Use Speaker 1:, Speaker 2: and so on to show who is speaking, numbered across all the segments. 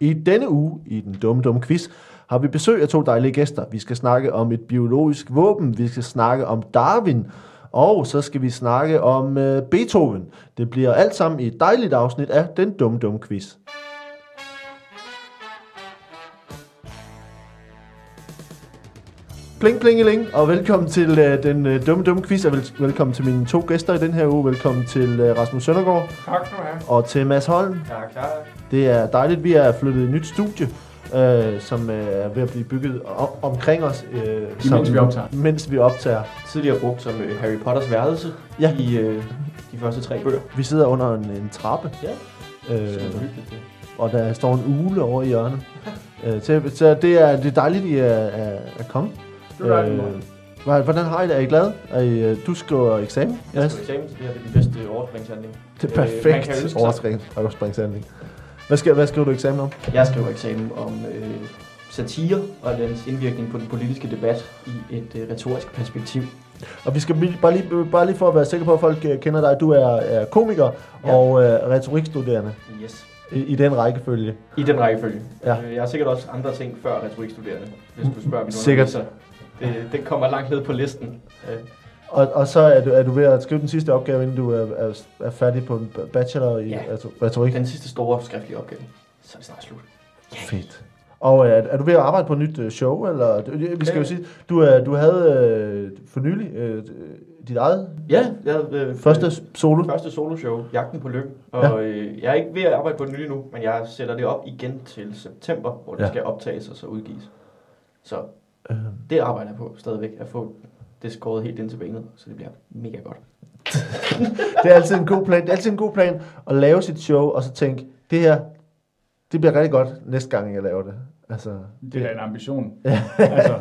Speaker 1: I denne uge i den dumme, dumme quiz har vi besøg af to dejlige gæster. Vi skal snakke om et biologisk våben, vi skal snakke om Darwin, og så skal vi snakke om øh, Beethoven. Det bliver alt sammen i et dejligt afsnit af den dumme, dumme quiz. Pling, plingeling, og velkommen til øh, den øh, dumme, dumme quiz, og vel, velkommen til mine to gæster i den her uge. Velkommen til øh, Rasmus Søndergaard
Speaker 2: Tak skal du have.
Speaker 1: og til Mads Holm.
Speaker 2: Er klar.
Speaker 1: Det er dejligt, vi er flyttet i et nyt studie, øh, som øh, er ved at blive bygget om, omkring os. Øh,
Speaker 2: Imens vi optager.
Speaker 1: Mens vi optager.
Speaker 3: tidligere brugt som øh, Harry Potters værelse
Speaker 1: Ja.
Speaker 3: i øh, de første tre bøger.
Speaker 1: Vi sidder under en, en trappe,
Speaker 3: Ja.
Speaker 1: øh,
Speaker 3: Super hyggeligt. det.
Speaker 1: og der står en ule over i hjørnet. øh, så, så det, er, det er dejligt, I er, er, er kommet.
Speaker 2: Det dejligt,
Speaker 1: Hva- Hvordan har I det? Er I glad? Er I, øh, du skriver eksamen?
Speaker 3: Jeg
Speaker 1: Yes.
Speaker 3: skal eksamen, så det her det er de bedste overspringshandling.
Speaker 1: Det er
Speaker 3: Øh,
Speaker 1: perfekt
Speaker 3: sig-
Speaker 1: overspring, overspringshandling. Hvad, skal, hvad skriver du eksamen om?
Speaker 3: Jeg skriver eksamen om øh, satire og dens indvirkning på den politiske debat i et øh, retorisk perspektiv.
Speaker 1: Og vi skal bare lige, bare lige for at være sikker på, at folk øh, kender dig. Du er, er komiker
Speaker 3: Ja.
Speaker 1: og øh, retorikstuderende
Speaker 3: Yes.
Speaker 1: i, i den rækkefølge.
Speaker 3: I den rækkefølge.
Speaker 1: Ja.
Speaker 3: Øh, Jeg har sikkert også andre ting før retorikstuderende, hvis du spørger min
Speaker 1: Sikkert.
Speaker 3: Det, det kommer langt ned på listen. Øh,
Speaker 1: Og, og så er du, er du ved at skrive den sidste opgave, inden du er, er, er færdig på en bachelor i
Speaker 3: Ja.
Speaker 1: retor- retorik.
Speaker 3: Den sidste store skriftlige opgave. Så er det snart slut.
Speaker 1: Fedt. Og øh, er, er du ved at arbejde på et nyt øh, show? Eller, vi skal jo sige, du, er, du havde øh, for nylig øh, dit eget
Speaker 3: Ja, jeg øh,
Speaker 1: første solo.
Speaker 3: Første soloshow, Jagten på Lykken. Og øh, jeg er ikke ved at arbejde på det nye nu, men jeg sætter det op igen til september, hvor det
Speaker 1: Ja.
Speaker 3: ja. skal optages og så udgives. Så
Speaker 1: Øh,
Speaker 3: det arbejder jeg på stadigvæk, at få det skåret helt ind til benet, så det bliver mega godt.
Speaker 1: det er altid en god plan. Det er altid en god plan at lave sit show, og så tænke, det her, det bliver rigtig godt næste gang, jeg laver det. Altså,
Speaker 2: Det er en ambition. altså,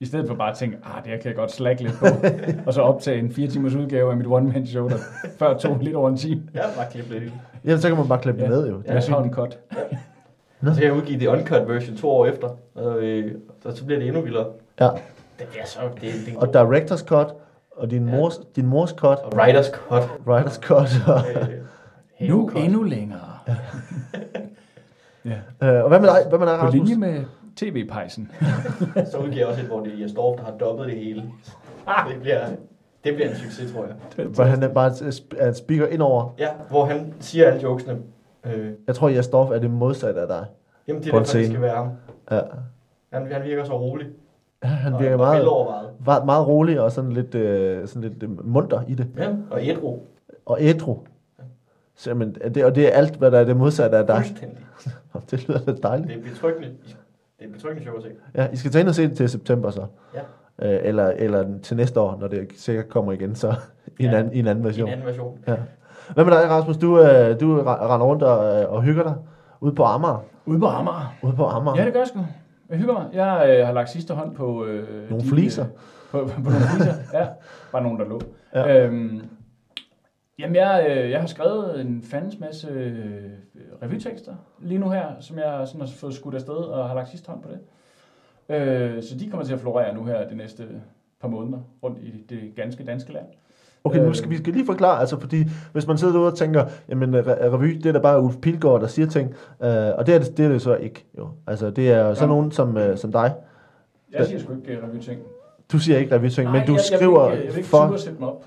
Speaker 2: I stedet for bare at tænke, ah, det her kan jeg godt slække lidt på, og så optage en fire timers udgave af mit one-man-show, der før tog lidt over en time.
Speaker 3: Har bare klippet lidt i.
Speaker 1: ja, så kan man bare klippe det
Speaker 2: Ja.
Speaker 1: ned jo.
Speaker 2: Jeg så en cut.
Speaker 3: Og så kan jeg udgive det uncut version to år efter, og øh, så, så bliver det endnu vildere.
Speaker 1: Ja.
Speaker 3: Det bliver så... Det, det er
Speaker 1: Og director's cut, og din
Speaker 3: Ja.
Speaker 1: mors, din mors cut,
Speaker 3: og writer's cut.
Speaker 1: writer's cut. Og,
Speaker 3: Øh,
Speaker 2: Nu
Speaker 3: havecut.
Speaker 2: endnu længere. ja.
Speaker 1: øh, og hvad med dig, hvad med dig
Speaker 2: På
Speaker 1: Rasmus?
Speaker 2: linje med tv-pejsen.
Speaker 3: Så udgiver jeg også et, hvor det er Jesdorf, der har dobbet det hele. Det bliver, det bliver en succes, tror jeg.
Speaker 1: Hvor han er bare er en speaker indover.
Speaker 3: Ja, hvor han siger alle jokesene. Øh,
Speaker 1: Jeg tror, at Dorf er det modsatte af dig.
Speaker 3: jamen, det er
Speaker 1: en
Speaker 3: derfor, det skal være ham.
Speaker 1: Ja.
Speaker 3: Han, han virker så rolig.
Speaker 1: Ja, han
Speaker 3: og,
Speaker 1: virker
Speaker 3: og
Speaker 1: meget,
Speaker 3: velovervejet.
Speaker 1: meget, meget rolig og sådan lidt, øh, sådan lidt øh, munter i det.
Speaker 3: Ja, og ædru.
Speaker 1: Og ædru. Så, men, det, og det er alt, hvad der er det modsatte af dig.
Speaker 3: Fuldstændig.
Speaker 1: Det lyder da dejligt.
Speaker 3: Det er betryggende. Det er et betryggende show at se.
Speaker 1: Ja, I skal tage ind og se det til september så.
Speaker 3: Ja.
Speaker 1: Øh, eller, eller til næste år, når det sikkert kommer igen, så i en,
Speaker 3: Ja.
Speaker 1: anden, i en anden
Speaker 3: I
Speaker 1: version.
Speaker 3: en anden version.
Speaker 1: Ja. Hvad med dig, Rasmus? Du, øh, du re- render rundt og, øh, og hygger dig ude på Amager.
Speaker 2: Ude på Amager.
Speaker 1: Ude på Amager.
Speaker 2: Ja, det gør jeg sgu. Jeg hygger mig. Jeg øh, har lagt sidste hånd på... Øh,
Speaker 1: Nogle
Speaker 2: de,
Speaker 1: fliser.
Speaker 2: Øh, på, på, på nogle fliser, ja. Bare nogen, der lå.
Speaker 1: Ja.
Speaker 2: Øhm, jamen, jeg, øh, jeg har skrevet en fandens masse øh, revytekster lige nu her, som jeg sådan har fået skudt afsted og har lagt sidste hånd på det. Øh, så de kommer til at florere nu her de næste par måneder rundt i det ganske danske land.
Speaker 1: Okay, nu
Speaker 2: Øh.
Speaker 1: skal vi skal lige forklare, altså fordi hvis man sidder derude og tænker, jamen re- revy, det er da bare Ulf Pilgaard, der siger ting, øh, og det er det, det er det så ikke, jo. Altså det er sådan
Speaker 2: Ja.
Speaker 1: nogen som, øh, som dig.
Speaker 2: Jeg siger sgu ikke revyting.
Speaker 1: Du siger ikke revyting, men du
Speaker 2: jeg,
Speaker 1: skriver
Speaker 2: jeg jeg vil ikke
Speaker 1: for,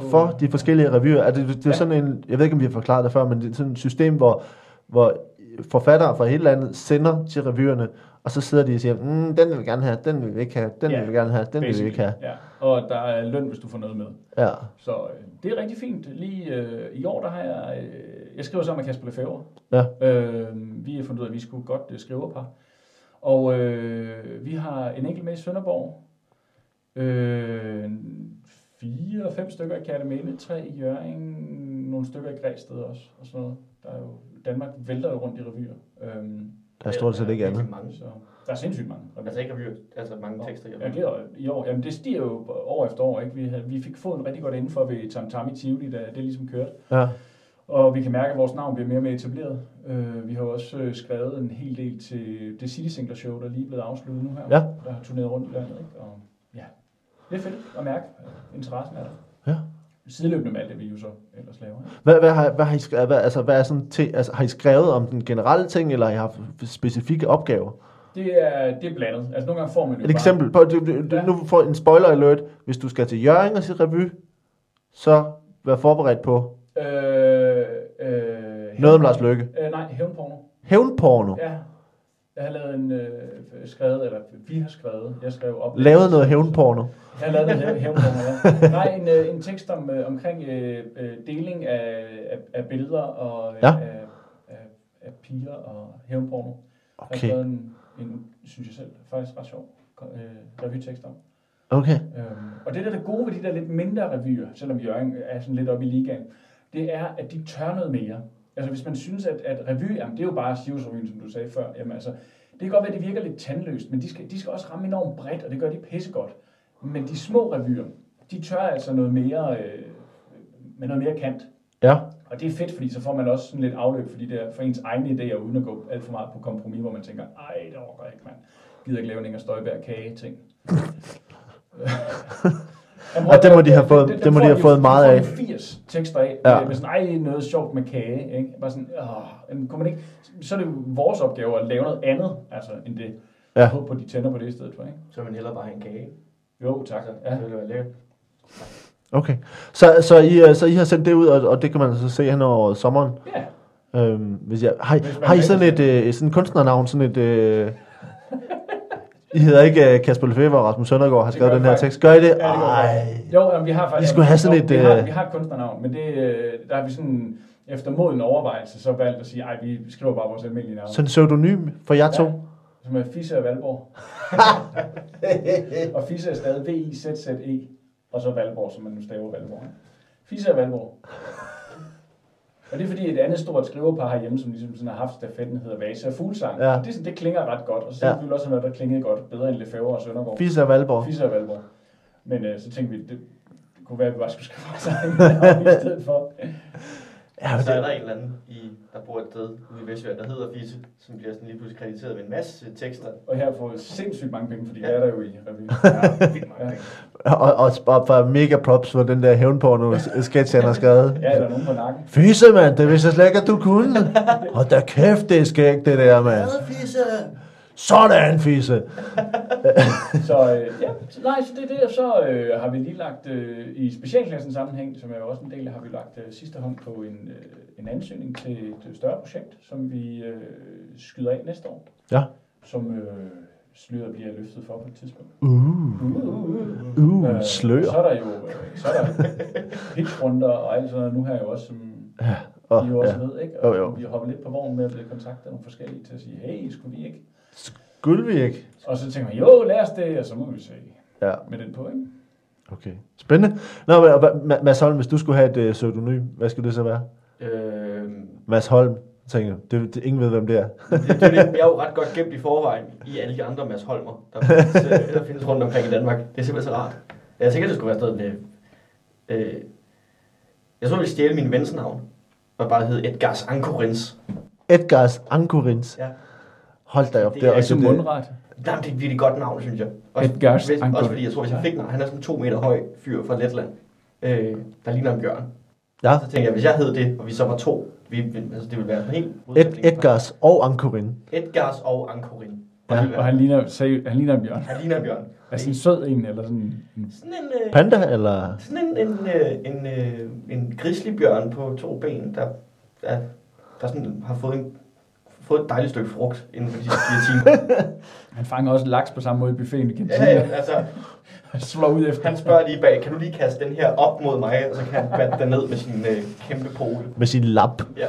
Speaker 1: for de forskellige revyer. Er det, det er
Speaker 2: Ja.
Speaker 1: sådan en, jeg ved ikke, om vi har forklaret det før, men det er sådan et system, hvor, hvor forfattere fra hele landet sender til revyerne, og så sidder de og siger, mm, den vil vi gerne have, den vil vi ikke have, den
Speaker 2: Ja,
Speaker 1: vil vi gerne have, den vil vi ikke have.
Speaker 2: Ja, og der er løn, hvis du får noget med.
Speaker 1: Ja.
Speaker 2: Så øh, det er rigtig fint. Lige øh, i år, der har jeg... Øh, jeg skriver sammen med Kasper Lefebvre.
Speaker 1: Ja.
Speaker 2: Øh, vi har fundet ud af, at vi skulle godt øh, skrive par. Og øh, vi har en enkelt med i Sønderborg. Øh, fire fem stykker i Katamene, tre i Jørgen, nogle stykker i Græsted også, og sådan noget. Der er jo, Danmark vælter jo rundt i revyer. Øhm,
Speaker 1: Der er stort set ikke andet.
Speaker 3: Virkelig mange.
Speaker 2: så der er sindssygt mange.
Speaker 3: Altså ikke revyer, altså mange tekster.
Speaker 2: Ja, det er, i år. Jamen, det stiger jo år efter år. Ikke? Vi, havde, vi fik foden rigtig godt indenfor ved Tam Tam i Tivoli, da det ligesom kørte.
Speaker 1: Ja.
Speaker 2: Og vi kan mærke, at vores navn bliver mere og mere etableret. Øh, vi har også øh, skrevet en hel del til det City Singler Show, der er lige blevet afsluttet nu her.
Speaker 1: Ja.
Speaker 2: Der har turneret rundt i landet. Ikke? Og, ja, det er fedt at mærke, interessen er der.
Speaker 1: Ja.
Speaker 2: Sideløbende med alt det, vi jo så ellers laver.
Speaker 1: Hvad, hvad, har, hvad, har I skrevet, hvad, altså, hvad er sådan til, altså, har I skrevet om den generelle ting, eller har I haft specifikke opgaver?
Speaker 2: Det er, det er blandet. Altså nogle gange får man jo
Speaker 1: Et eksempel, på, du, du, du,
Speaker 2: Ja.
Speaker 1: nu får en spoiler alert. Hvis du skal til Jørgen og se revy, så vær forberedt på
Speaker 2: Bare, øh, øh,
Speaker 1: noget om Lars Løkke.
Speaker 2: Øh, nej, hævnporno.
Speaker 1: Hævnporno.
Speaker 2: Ja. Jeg har lavet en, øh, skrevet, eller vi har skrevet, jeg skrev op.
Speaker 1: Lavet noget hævnporno.
Speaker 2: Jeg har lavet noget hæv- hævnporno, ja. Nej, en, øh, en tekst om, øh, omkring øh, øh, deling af, af, af billeder og øh,
Speaker 1: Ja.
Speaker 2: af, af, af piger og hævnporno. Jeg har
Speaker 1: Okay.
Speaker 2: en, en, synes jeg selv, faktisk ret sjov øh, revytekst om.
Speaker 1: Okay.
Speaker 2: Øhm, og det der er det gode ved de der lidt mindre revyer, selvom Jørgen er sådan lidt oppe i ligaen, det er, at de tør noget mere. Altså hvis man synes, at, at revy, jamen, det er jo bare Sivsrevyen, som du sagde før, jamen altså, det kan godt være, at det virker lidt tandløst, men de skal, de skal også ramme enormt bredt, og det gør de pissegodt. Men de små revyer, de tør altså noget mere, øh, med noget mere kant.
Speaker 1: Ja.
Speaker 2: Og det er fedt, fordi så får man også sådan lidt afløb for, de der, for ens egne idéer, uden at gå alt for meget på kompromis, hvor man tænker, ej, det overgår jeg ikke, mand. Gider ikke lave en Inger Støjberg kage ting.
Speaker 1: Og det må de have fået- det må de have fået meget af.
Speaker 2: 80 tekster af,
Speaker 1: Ja.
Speaker 2: med sådan, ej, noget sjovt med kage, ikke? Bare sådan, åh, men kunne man ikke, så er det jo vores opgave at lave noget andet, altså, end det.
Speaker 1: Ja.
Speaker 2: Jeg håber, de tænder på det i stedet for, ikke?
Speaker 3: Så vil man hellere bare have en kage.
Speaker 2: Jo, tak. Ja.
Speaker 3: Det ville være lækkert.
Speaker 1: Okay. Så, så, I, øh, så I har sendt det ud, og, og det kan man så se hen over sommeren.
Speaker 2: ja.
Speaker 1: Øhm, hvis jeg, har, I-
Speaker 2: Hvis
Speaker 1: har I sådan et øh, sådan et kunstnernavn, sådan et... Øh, I hedder ikke øh, Kasper Lefebvre og Rasmus Søndergaard har skrevet den her
Speaker 2: faktisk.
Speaker 1: tekst. Gør I det?
Speaker 2: Ja, det
Speaker 1: Ej.
Speaker 2: Jo, jamen, vi har faktisk...
Speaker 1: I skulle have sådan
Speaker 2: jo,
Speaker 1: et,
Speaker 2: Vi har,
Speaker 1: øh,
Speaker 2: vi har et kunstnernavn, men det, øh, der har vi sådan efter moden overvejelse så valgt at sige, ej, vi skriver bare vores almindelige navn.
Speaker 1: Sådan en pseudonym for jer to.
Speaker 2: Ja, som er Fisse og Valborg. og Fisse er stadig V-I-Z-Z-E, og så Valborg, som man nu staver Valborg. Fisse og Valborg. Og det er fordi et andet stort skriverpar herhjemme, som ligesom sådan har haft stafetten, hedder Vasa og Fuglsang.
Speaker 1: Ja.
Speaker 2: Det, sådan, det klinger ret godt, og så
Speaker 1: Ja.
Speaker 2: ja. selvfølgelig også noget, der klingede godt, bedre end Lefebvre og Søndergaard.
Speaker 1: Fisse og Valborg.
Speaker 2: Fisse og Valborg. Men øh, så tænkte vi, det, det kunne være, at vi bare skulle skrive vores egen i stedet for.
Speaker 1: Ja,
Speaker 3: Ja,
Speaker 1: men
Speaker 3: så er
Speaker 1: det,
Speaker 3: der en eller anden, i, der bor et sted ude i Vestjylland, der hedder Fisse, som bliver sådan lige pludselig krediteret med en masse tekster.
Speaker 2: Og her får sindssygt mange penge, fordi
Speaker 3: Ja.
Speaker 2: det er der jo i revy.
Speaker 3: Ja, penge.
Speaker 1: og, og, og for mega props for den der hævnporno sketch, han har skrevet.
Speaker 2: Ja, der er nogen på nakken.
Speaker 1: Fisse, mand, det vidste jeg slet ikke, at du kunne. Og da kæft, det er skægt, det der, mand.
Speaker 3: Fisse!
Speaker 1: Sådan, Fisse.
Speaker 2: Så øh, ja, nej, så det er det, og så øh, har vi lige lagt øh, i specialklassen sammenhæng, som er jo også en del af, har vi lagt øh, sidste hånd på en, øh, en ansøgning til et øh, større projekt, som vi øh, skyder af næste år.
Speaker 1: Ja.
Speaker 2: Som øh, sløret bliver løftet for på et tidspunkt.
Speaker 1: Uh,
Speaker 2: Uh,
Speaker 1: uh, slør.
Speaker 2: Så er der jo øh, så er der pitchrunder og alt sådan noget nu her jo også, som
Speaker 1: Ja,
Speaker 2: oh,
Speaker 1: og,
Speaker 2: I jo også
Speaker 1: ja.
Speaker 2: ved, ikke? Og
Speaker 1: jo.
Speaker 2: vi hopper lidt på vognen med at blive kontaktet nogle forskellige til at sige, hey, skulle vi ikke?
Speaker 1: Skulle vi ikke?
Speaker 2: Og så tænker man, jo, lad os det, og så må vi se
Speaker 1: Ja,
Speaker 2: med den på, ikke?
Speaker 1: okay. Spændende. Nå, men, Mads Holm, hvis du skulle have et øh, pseudonym, hvad skulle det så være?
Speaker 3: Øh,
Speaker 1: Mads Holm, tænker. Det, det, ingen ved, hvem det er.
Speaker 3: det, det, er det, jeg er jo ret godt gemt i forvejen i alle de andre Mads Holmer, der findes, øh, der findes rundt omkring i Danmark. Det er simpelthen så rart. Jeg tænker, det skulle være sådan med... Øh, jeg tror, jeg ville stjæle min vens navn, og bare hedde Edgars Ankorins.
Speaker 1: Edgars Ankorins.
Speaker 3: Ja.
Speaker 1: Hold da op.
Speaker 3: Det
Speaker 1: Det er
Speaker 3: er
Speaker 1: også det.
Speaker 2: mundret.
Speaker 3: Nej, men det er et virkelig godt navn, synes jeg. Også,
Speaker 2: Edgars
Speaker 3: hvis,
Speaker 2: Ankorins.
Speaker 3: også fordi, jeg tror, hvis jeg fik navn, han er sådan to meter høj fyr fra Letland, øh, der ligner en bjørn.
Speaker 1: Ja.
Speaker 3: Så tænker jeg, hvis jeg hed det, og vi så var to, vi, altså, det ville være en helt
Speaker 1: Ed,
Speaker 3: modsætning.
Speaker 1: Edgars og Ankorin.
Speaker 3: Edgars og Ankorin.
Speaker 1: Ja.
Speaker 3: Ja.
Speaker 2: Og han ligner, seriøst, han ligner en bjørn.
Speaker 3: Han ligner en bjørn.
Speaker 2: Altså en sød en, eller sådan en...
Speaker 3: Sådan en, øh,
Speaker 1: Panda, eller?
Speaker 3: sådan en, en, øh, en, øh, en grizzlybjørn på to ben, der, der, der sådan har fået, en, fået et dejligt stykke frugt inden for de sidste fire timer.
Speaker 2: Han fanger også laks på samme måde i buffeten i
Speaker 3: ja,
Speaker 2: kantinen.
Speaker 3: ja, altså,
Speaker 2: Han slår ud efter.
Speaker 3: han spørger lige bag, kan du lige kaste den her op mod mig, og så kan han batte den ned med sin øh, kæmpe pole.
Speaker 1: Med sin lap.
Speaker 3: Ja.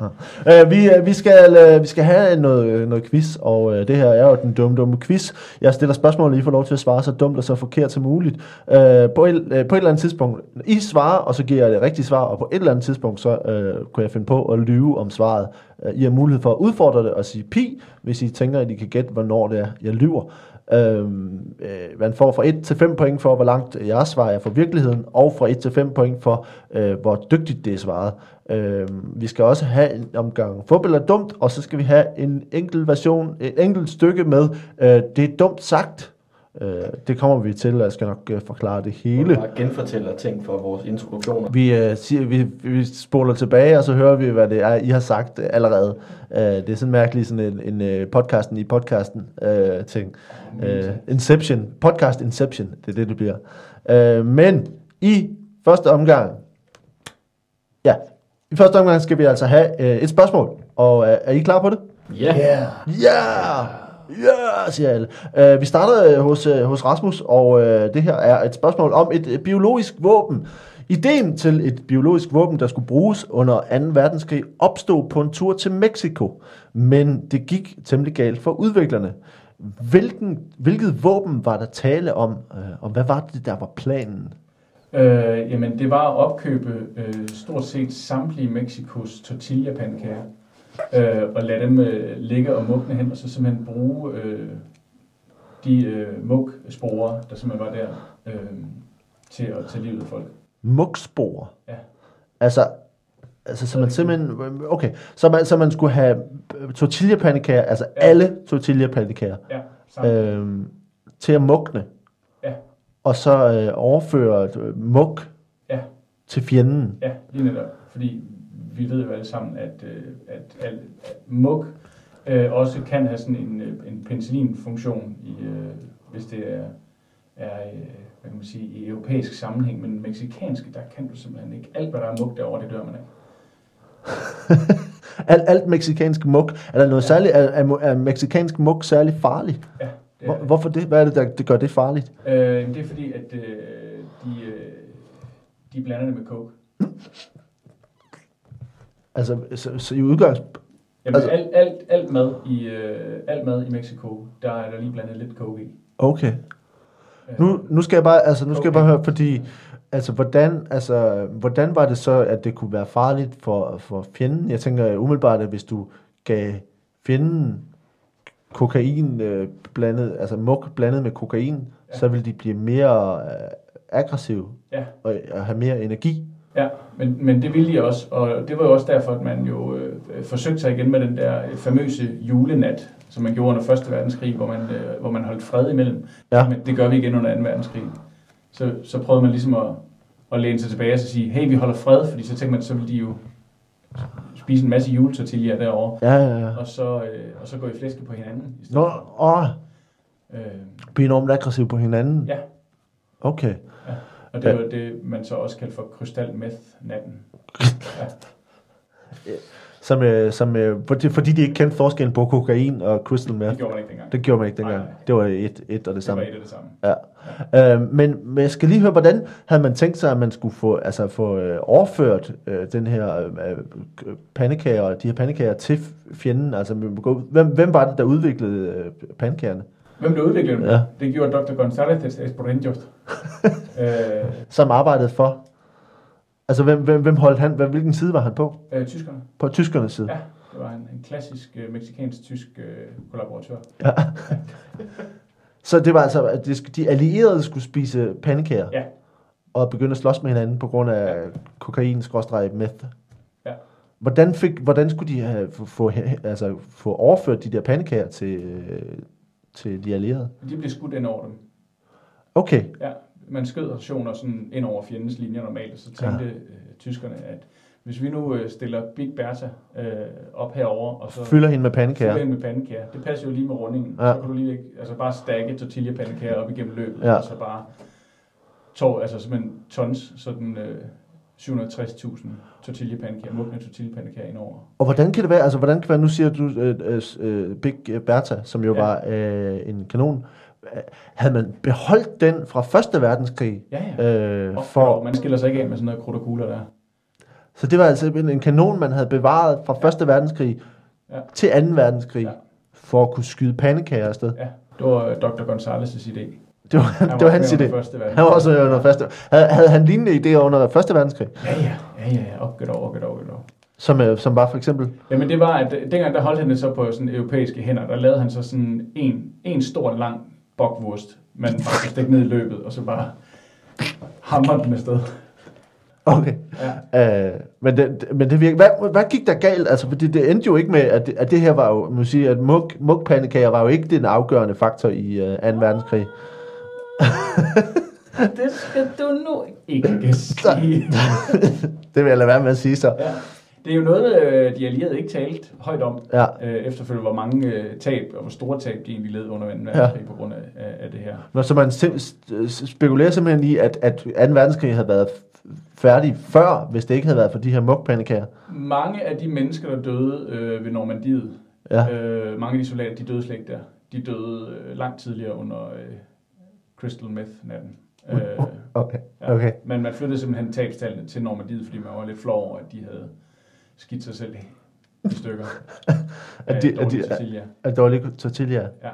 Speaker 1: Uh, vi, uh, vi, skal, uh, vi skal have noget, noget quiz, og uh, det her er jo den dumme, dumme quiz. Jeg stiller spørgsmål, og I får lov til at svare så dumt og så forkert som muligt. Uh, på, et, uh, på et eller andet tidspunkt, I svarer, og så giver jeg det rigtige svar, og på et eller andet tidspunkt, så uh, kunne jeg finde på at lyve om svaret. Uh, I har mulighed for at udfordre det og sige pi, hvis I tænker, at I kan gætte, hvornår det er, jeg lyver. Øhm, øh, man får fra 1 til 5 point for, hvor langt jeres svar er fra virkeligheden, og fra 1 til 5 point for, øh, hvor dygtigt det er svaret. Øhm, vi skal også have en omgang fodbold er dumt, og så skal vi have en enkelt version, et enkelt stykke med, øh, det er dumt sagt, Øh, det kommer vi til, og jeg skal nok øh, forklare det
Speaker 3: Hele. Bare genfortæller ting for vores introduktioner.
Speaker 1: Vi, øh, siger, vi, vi spoler tilbage, og så hører vi, hvad det er, I har sagt øh, allerede. Øh, det er sådan mærkeligt, sådan en, en øh, podcasten i podcasten øh, ting. Øh, Inception. Podcast Inception, det er det, det bliver. Øh, men i første omgang, ja, i første omgang skal vi altså have øh, et spørgsmål. Og øh, er I klar på det?
Speaker 3: Ja.
Speaker 1: Ja! Ja! yeah, siger alle. Uh, vi starter øh, hos, uh, hos Rasmus, og uh, det her er et spørgsmål om et uh, biologisk våben. Ideen til et biologisk våben, der skulle bruges under 2. verdenskrig, opstod på en tur til Mexico, men det gik temmelig galt for udviklerne. Hvilken, hvilket våben var der tale om, uh, og hvad var det, der var planen?
Speaker 2: Øh, jamen, det var at opkøbe øh, stort set samtlige Mexikos tortilla-pandekager, øh, og lade dem øh, ligge og mugne hen, og så simpelthen bruge øh, de øh, mug-sporer, der simpelthen var der, øh, til at tage livet af folk.
Speaker 1: Mugspor.
Speaker 2: Ja.
Speaker 1: Altså, altså så man simpelthen, okay, så man, så man skulle have tortilla-pandekager, altså
Speaker 2: Ja.
Speaker 1: alle tortilla-pandekager,
Speaker 2: Ja, sammen. Øh.
Speaker 1: til at mugne.
Speaker 2: Ja.
Speaker 1: Og så øh, overføre øh, mug
Speaker 2: Ja.
Speaker 1: til fjenden.
Speaker 2: Ja, lige netop. Fordi vi ved jo alle sammen, at, øh, at, at, at mug øh, også kan have sådan en, øh, en penicillinfunktion, i, øh, hvis det er, er hvad kan man sige, i europæisk sammenhæng, men meksikanske, der kan du simpelthen ikke. Alt, hvad der er mug derovre, det dør man af.
Speaker 1: Alt, alt meksikansk mug, er der noget
Speaker 2: Ja.
Speaker 1: særligt, er, er, er meksikansk mug særlig farlig?
Speaker 2: Ja, det
Speaker 1: Hvor, hvorfor det? Hvad er det, der det gør det farligt?
Speaker 2: øh, det er fordi, at øh, de, øh, de blander det med coke.
Speaker 1: Altså, så, så i udgangspunkt,
Speaker 2: Jamen,
Speaker 1: Altså-
Speaker 2: alt, alt, alt, mad i, øh, alt mad i Mexico, der er der lige blandet lidt coke i.
Speaker 1: okay.
Speaker 2: Øh,
Speaker 1: Nu, nu skal jeg bare, altså, nu skal jeg bare høre, fordi, altså, hvordan, altså, hvordan var det så, at det kunne være farligt for, for fjenden? Jeg tænker umiddelbart, at hvis du gav fjenden kokain øh, blandet, altså muk blandet med kokain, ja. Så ville de blive mere øh, aggressive
Speaker 2: Ja.
Speaker 1: og, og have mere energi.
Speaker 2: Ja, men, men det ville de også, og det var jo også derfor, at man jo øh, forsøgte sig igen med den der famøse julenat, som man gjorde under 1. verdenskrig, hvor man, øh, hvor man holdt fred imellem.
Speaker 1: Ja.
Speaker 2: Men det gør vi igen under 2. verdenskrig. Så, så prøvede man ligesom at, at læne sig tilbage og så sige, hey, vi holder fred, fordi så tænkte man, så ville de jo spise en masse juletortilla derovre,
Speaker 1: Ja, ja, ja.
Speaker 2: og så, øh, og så gå i flæske på hinanden. I stedet
Speaker 1: Nå, åh,
Speaker 2: Øh,
Speaker 1: blive enormt aggressiv på hinanden.
Speaker 2: Ja.
Speaker 1: Okay.
Speaker 2: Og det var det, man så også kaldte for krystal meth natten.
Speaker 1: Som, øh, som, øh, fordi, de ikke kendte forskellen på kokain og crystal meth.
Speaker 2: Det gjorde man ikke dengang.
Speaker 1: Det gjorde man ikke dengang.
Speaker 2: Nej, nej.
Speaker 1: Det var et, et og det
Speaker 2: det
Speaker 1: samme.
Speaker 2: var et af det samme.
Speaker 1: Ja. Øh, men, men jeg skal lige høre, hvordan havde man tænkt sig, at man skulle få, altså få øh, overført øh, den her øh, øh, pandekager, de her pandekager til fjenden? Altså, hvem, hvem var det, der udviklede øh, pandekagerne?
Speaker 2: Hvem der udviklede dem?
Speaker 1: Ja.
Speaker 2: Det gjorde Dr. González Esporenjos. øh,
Speaker 1: Som arbejdede for? Altså, hvem, hvem, hvem holdt han, hvilken side var han på?
Speaker 2: øh, tyskerne.
Speaker 1: På tyskernes side?
Speaker 2: Ja, det var en, en klassisk øh, meksikansk-tysk øh, kollaboratør.
Speaker 1: Ja. Så det var altså, at de, allierede skulle spise pandekager?
Speaker 2: Ja.
Speaker 1: Og begynde at slås med hinanden på grund af kokain meth
Speaker 2: Ja.
Speaker 1: Hvordan, fik, hvordan skulle de have, få, få, altså, få overført de der pandekager til, øh, til de allierede?
Speaker 2: De blev skudt ind over dem.
Speaker 1: Okay,
Speaker 2: Ja, man skød rationer sådan ind over fjendens linjer normalt, og så tænkte ja. øh, tyskerne, at hvis vi nu øh, stiller Big Bertha øh, op herover og så
Speaker 1: fylder hende med
Speaker 2: fylder
Speaker 1: pandekager.
Speaker 2: ind med pandekager, det passer jo lige med rundingen.
Speaker 1: Ja.
Speaker 2: Så kan du lige altså bare stakke tortilla-pandekager op igennem løbet,
Speaker 1: Ja.
Speaker 2: og så bare tår, altså simpelthen tons, sådan øh, 760.000 tortilla-pandekager, mugne tortilla-pandekager ind over.
Speaker 1: Og hvordan kan det være, altså hvordan kan det være, nu siger du øh, øh, øh, Big Bertha, som jo ja. Var øh, en kanon. Havde man beholdt den fra Første Verdenskrig?
Speaker 2: Ja, ja.
Speaker 1: Øh, for.
Speaker 2: Man skiller sig ikke af med sådan noget krudt og kugler der.
Speaker 1: så det var altså en, en kanon, man havde bevaret fra Første Verdenskrig
Speaker 2: Ja.
Speaker 1: til 2. verdenskrig,
Speaker 2: Ja.
Speaker 1: for at kunne skyde pandekager afsted.
Speaker 2: Ja, det var øh, Dr. González' idé.
Speaker 1: Det var,
Speaker 2: Han
Speaker 1: det var hans idé. Han var også under første. Havde, havde han lignende idéer under første verdenskrig?
Speaker 2: Ja, ja, ja, ja, ja, op, get over, get over.
Speaker 1: Som, øh, som var for eksempel...
Speaker 2: Jamen det var, at øh, dengang der holdt han det så på sådan europæiske hænder, der lavede han så sådan en, en stor lang bokwurst, man bare stikke ned i løbet, og så bare hamre den afsted.
Speaker 1: Okay.
Speaker 2: Ja.
Speaker 1: Øh, men det, men det virker, hvad, hvad gik der galt? Altså, fordi det endte jo ikke med, at det, at det her var jo, man sige, at mug, mugpandekager var jo ikke den afgørende faktor i uh, 2. verdenskrig.
Speaker 2: det skal du nu ikke sige.
Speaker 1: Det vil jeg lade være med at sige så.
Speaker 2: Ja. Det er jo noget, øh, de allierede ikke talte højt om
Speaker 1: Ja.
Speaker 2: øh, efterfølgende, hvor mange øh, tab og hvor store tab de egentlig led under 2. verdenskrig på grund af, af, af det her.
Speaker 1: Nå, så man sim- spekulerer simpelthen i, at, at 2. verdenskrig havde været færdig før, hvis det ikke havde været for de her mugpanikager.
Speaker 2: Mange af de mennesker, der døde øh, ved Normandiet,
Speaker 1: Ja.
Speaker 2: øh, mange af de soldater, de døde slet ikke der. De døde øh, langt tidligere under øh, Crystal Meth-natten. Øh,
Speaker 1: Okay.
Speaker 2: ja.
Speaker 1: okay.
Speaker 2: Men man flyttede simpelthen tabstallene til Normandiet, fordi man var lidt flov over, at de havde skidt sig selv i stykker.
Speaker 1: At de-
Speaker 2: af
Speaker 1: de-
Speaker 2: tortilla.
Speaker 1: At dårlig tortilla.
Speaker 2: Ja.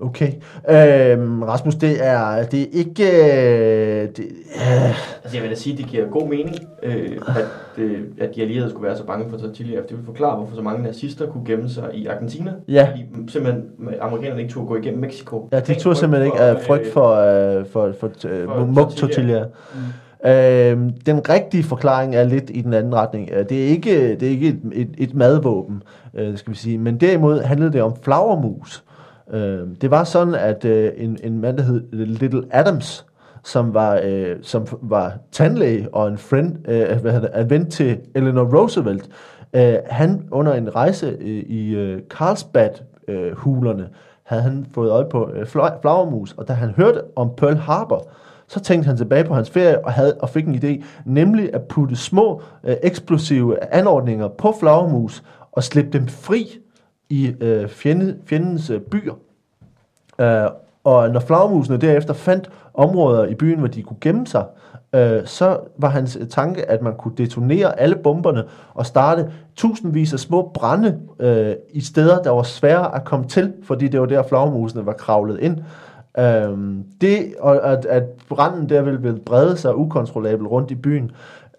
Speaker 1: Okay. Øhm, Rasmus, det er, det er ikke... Øh, det, øh,
Speaker 3: Altså jeg vil da sige, at det giver god mening, øh, at, øh, at de allierede skulle være så bange for tortilla. Det vil forklare, hvorfor så mange nazister kunne gemme sig i Argentina.
Speaker 1: Ja.
Speaker 3: Fordi simpelthen amerikanerne ikke turde gå igennem Mexico.
Speaker 1: ja, de tog simpelthen ikke af frygt for, øh, for, for,
Speaker 3: for
Speaker 1: for mug
Speaker 3: tortilla.
Speaker 2: Mm.
Speaker 1: Øhm, den rigtige forklaring er lidt i den anden retning. Øh, Det er ikke, det er ikke et, et, et madvåben, øh, skal vi sige, men derimod handlede det om flagermus. Øh, Øh, det var sådan, at øh, en, en mand, der hed Little Adams, som var, øh, som var tandlæge og en friend, øh, hvad hedder det, en ven til Eleanor Roosevelt, øh, han under en rejse øh, i øh, Carlsbad-hulerne, havde han fået øje på øh, flagermus, og da han hørte om Pearl Harbor, så tænkte han tilbage på hans ferie og, havde, og fik en idé, nemlig at putte små øh, eksplosive anordninger på flagermus og slippe dem fri i øh, fjende, fjendens øh, byer. Øh, og når flagmusene derefter fandt områder i byen, hvor de kunne gemme sig, øh, så var hans øh, tanke, at man kunne detonere alle bomberne og starte tusindvis af små brænde øh, i steder, der var svære at komme til, fordi det var der flagmusene var kravlet ind. Øh, det, og at, at branden der ville ville brede sig ukontrollabelt rundt i byen,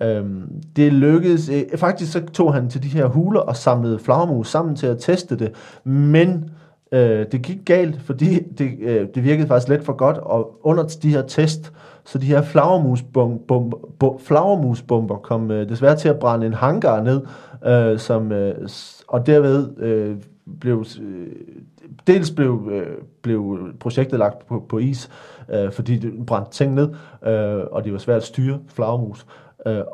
Speaker 1: øhm, det lykkedes. Øh, faktisk så tog han til de her huler og samlede flagermus sammen til at teste det, men øh, det gik galt, fordi det, øh, det virkede faktisk let for godt, og under de her test, så de her flagermusbomber, flagermusbomber kom øh, desværre til at brænde en hangar ned, øh, som, øh, og derved øh, blev øh, dels blev, øh, blev projektet lagt på, på is, øh, fordi det brændte ting ned, øh, og det var svært at styre flagermus. Øh,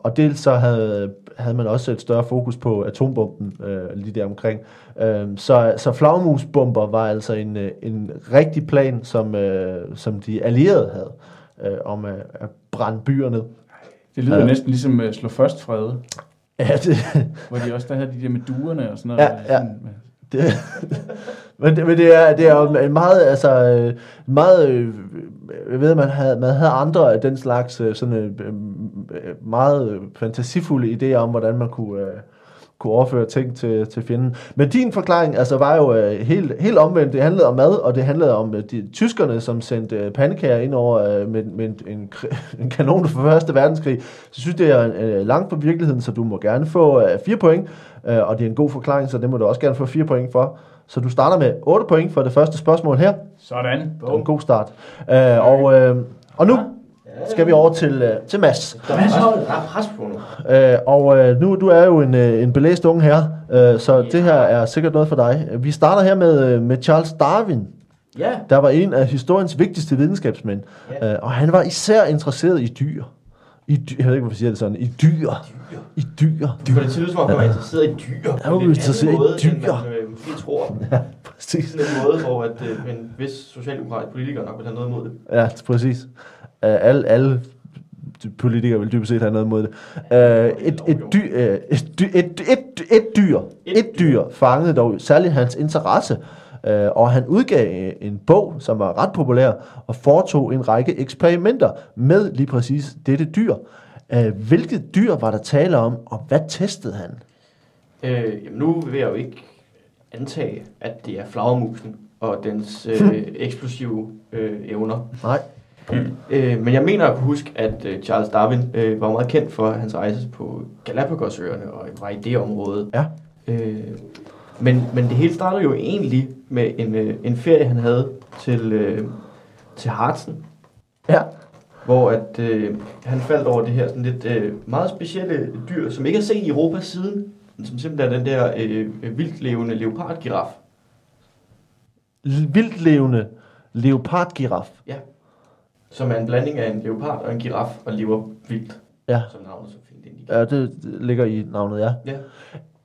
Speaker 1: og dels så havde, havde man også et større fokus på atombomben øh, lige der omkring. Øh, så, så flagermusbomber var altså en, øh, en rigtig plan, som, øh, som de allierede havde, øh, om at, at brænde byer ned.
Speaker 2: Det lyder
Speaker 1: ja.
Speaker 2: næsten ligesom uh, Slå Først Frede,
Speaker 1: Ja, det,
Speaker 2: hvor de også der havde de der med duerne og sådan noget.
Speaker 1: Ja, ja.
Speaker 2: Sådan,
Speaker 1: Det, men, det, men det er, det er jo en meget, altså, øh, meget, øh, jeg ved, man havde, man havde andre af den slags øh, sådan øh, øh, meget øh, fantasifulde idéer om, hvordan man kunne, øh, kunne overføre ting til, til fjenden. Men din forklaring altså, var jo øh, helt, helt omvendt. Det handlede om mad, og det handlede om øh, de tyskerne, som sendte øh, pandekager ind over øh, med, med en, en, en kanon fra Første Verdenskrig. Så synes, det er øh, langt fra virkeligheden, så du må gerne få øh, fire point, øh, og det er en god forklaring, så det må du også gerne få fire point for. Så du starter med 8 point for det første spørgsmål her.
Speaker 2: Sådan.
Speaker 1: Det var en god start. Øh, og, øh, og nu skal vi over til, øh, til Mads.
Speaker 3: Der er pres, på nu.
Speaker 1: Øh, og øh, nu du er jo en, øh, en belæst unge her, øh, så det her er sikkert noget for dig. Vi starter her med, øh, med Charles Darwin,
Speaker 3: Ja,
Speaker 1: der var en af historiens vigtigste videnskabsmænd,
Speaker 3: Ja.
Speaker 1: øh, og han var især interesseret i dyr. I dyr, jeg ved ikke, hvorfor siger det sådan. I dyr. I dyr.
Speaker 3: for det ud som om, han var interesseret i dyr.
Speaker 1: Han var interesseret i dyr.
Speaker 3: End man øh, måske tror.
Speaker 1: Ja, præcis.
Speaker 3: Sådan en måde, hvor at, øh, en vis socialdemokratisk politiker nok vil have noget imod det.
Speaker 1: Ja, præcis. Uh, alle, alle politikere vil dybest set have noget mod det. Uh, et, et, dy, uh, et, dy, et, et, et dyr, et dyr fangede dog særligt hans interesse, uh, og han udgav øh, en bog, som var ret populær, og foretog en række eksperimenter med lige præcis dette dyr. Uh, hvilket dyr var der tale om, og hvad testede han?
Speaker 3: Øh, jamen nu vil jeg jo ikke antage, at det er flagermusen og dens øh, eksplosive øh, evner.
Speaker 1: Nej.
Speaker 3: Øh, men jeg mener at kunne huske, at øh, Charles Darwin øh, var meget kendt for hans rejse på Galapagosøerne og var i det område.
Speaker 1: Ja.
Speaker 3: Øh, men, men det hele startede jo egentlig med en, øh, en ferie, han havde til, øh, til Harzen,
Speaker 1: Ja.
Speaker 3: hvor at, øh, han faldt over det her sådan lidt øh, meget specielle dyr, som ikke er set i Europa siden, men som simpelthen er den der øh, øh, vildtlevende leopardgiraf.
Speaker 1: Vildlevende leopardgiraf.
Speaker 3: Ja. Som er en blanding af en leopard og en giraf, og lever vildt,
Speaker 1: Ja.
Speaker 3: som navnet så fint indikerer.
Speaker 1: Ja, det ligger i navnet, ja.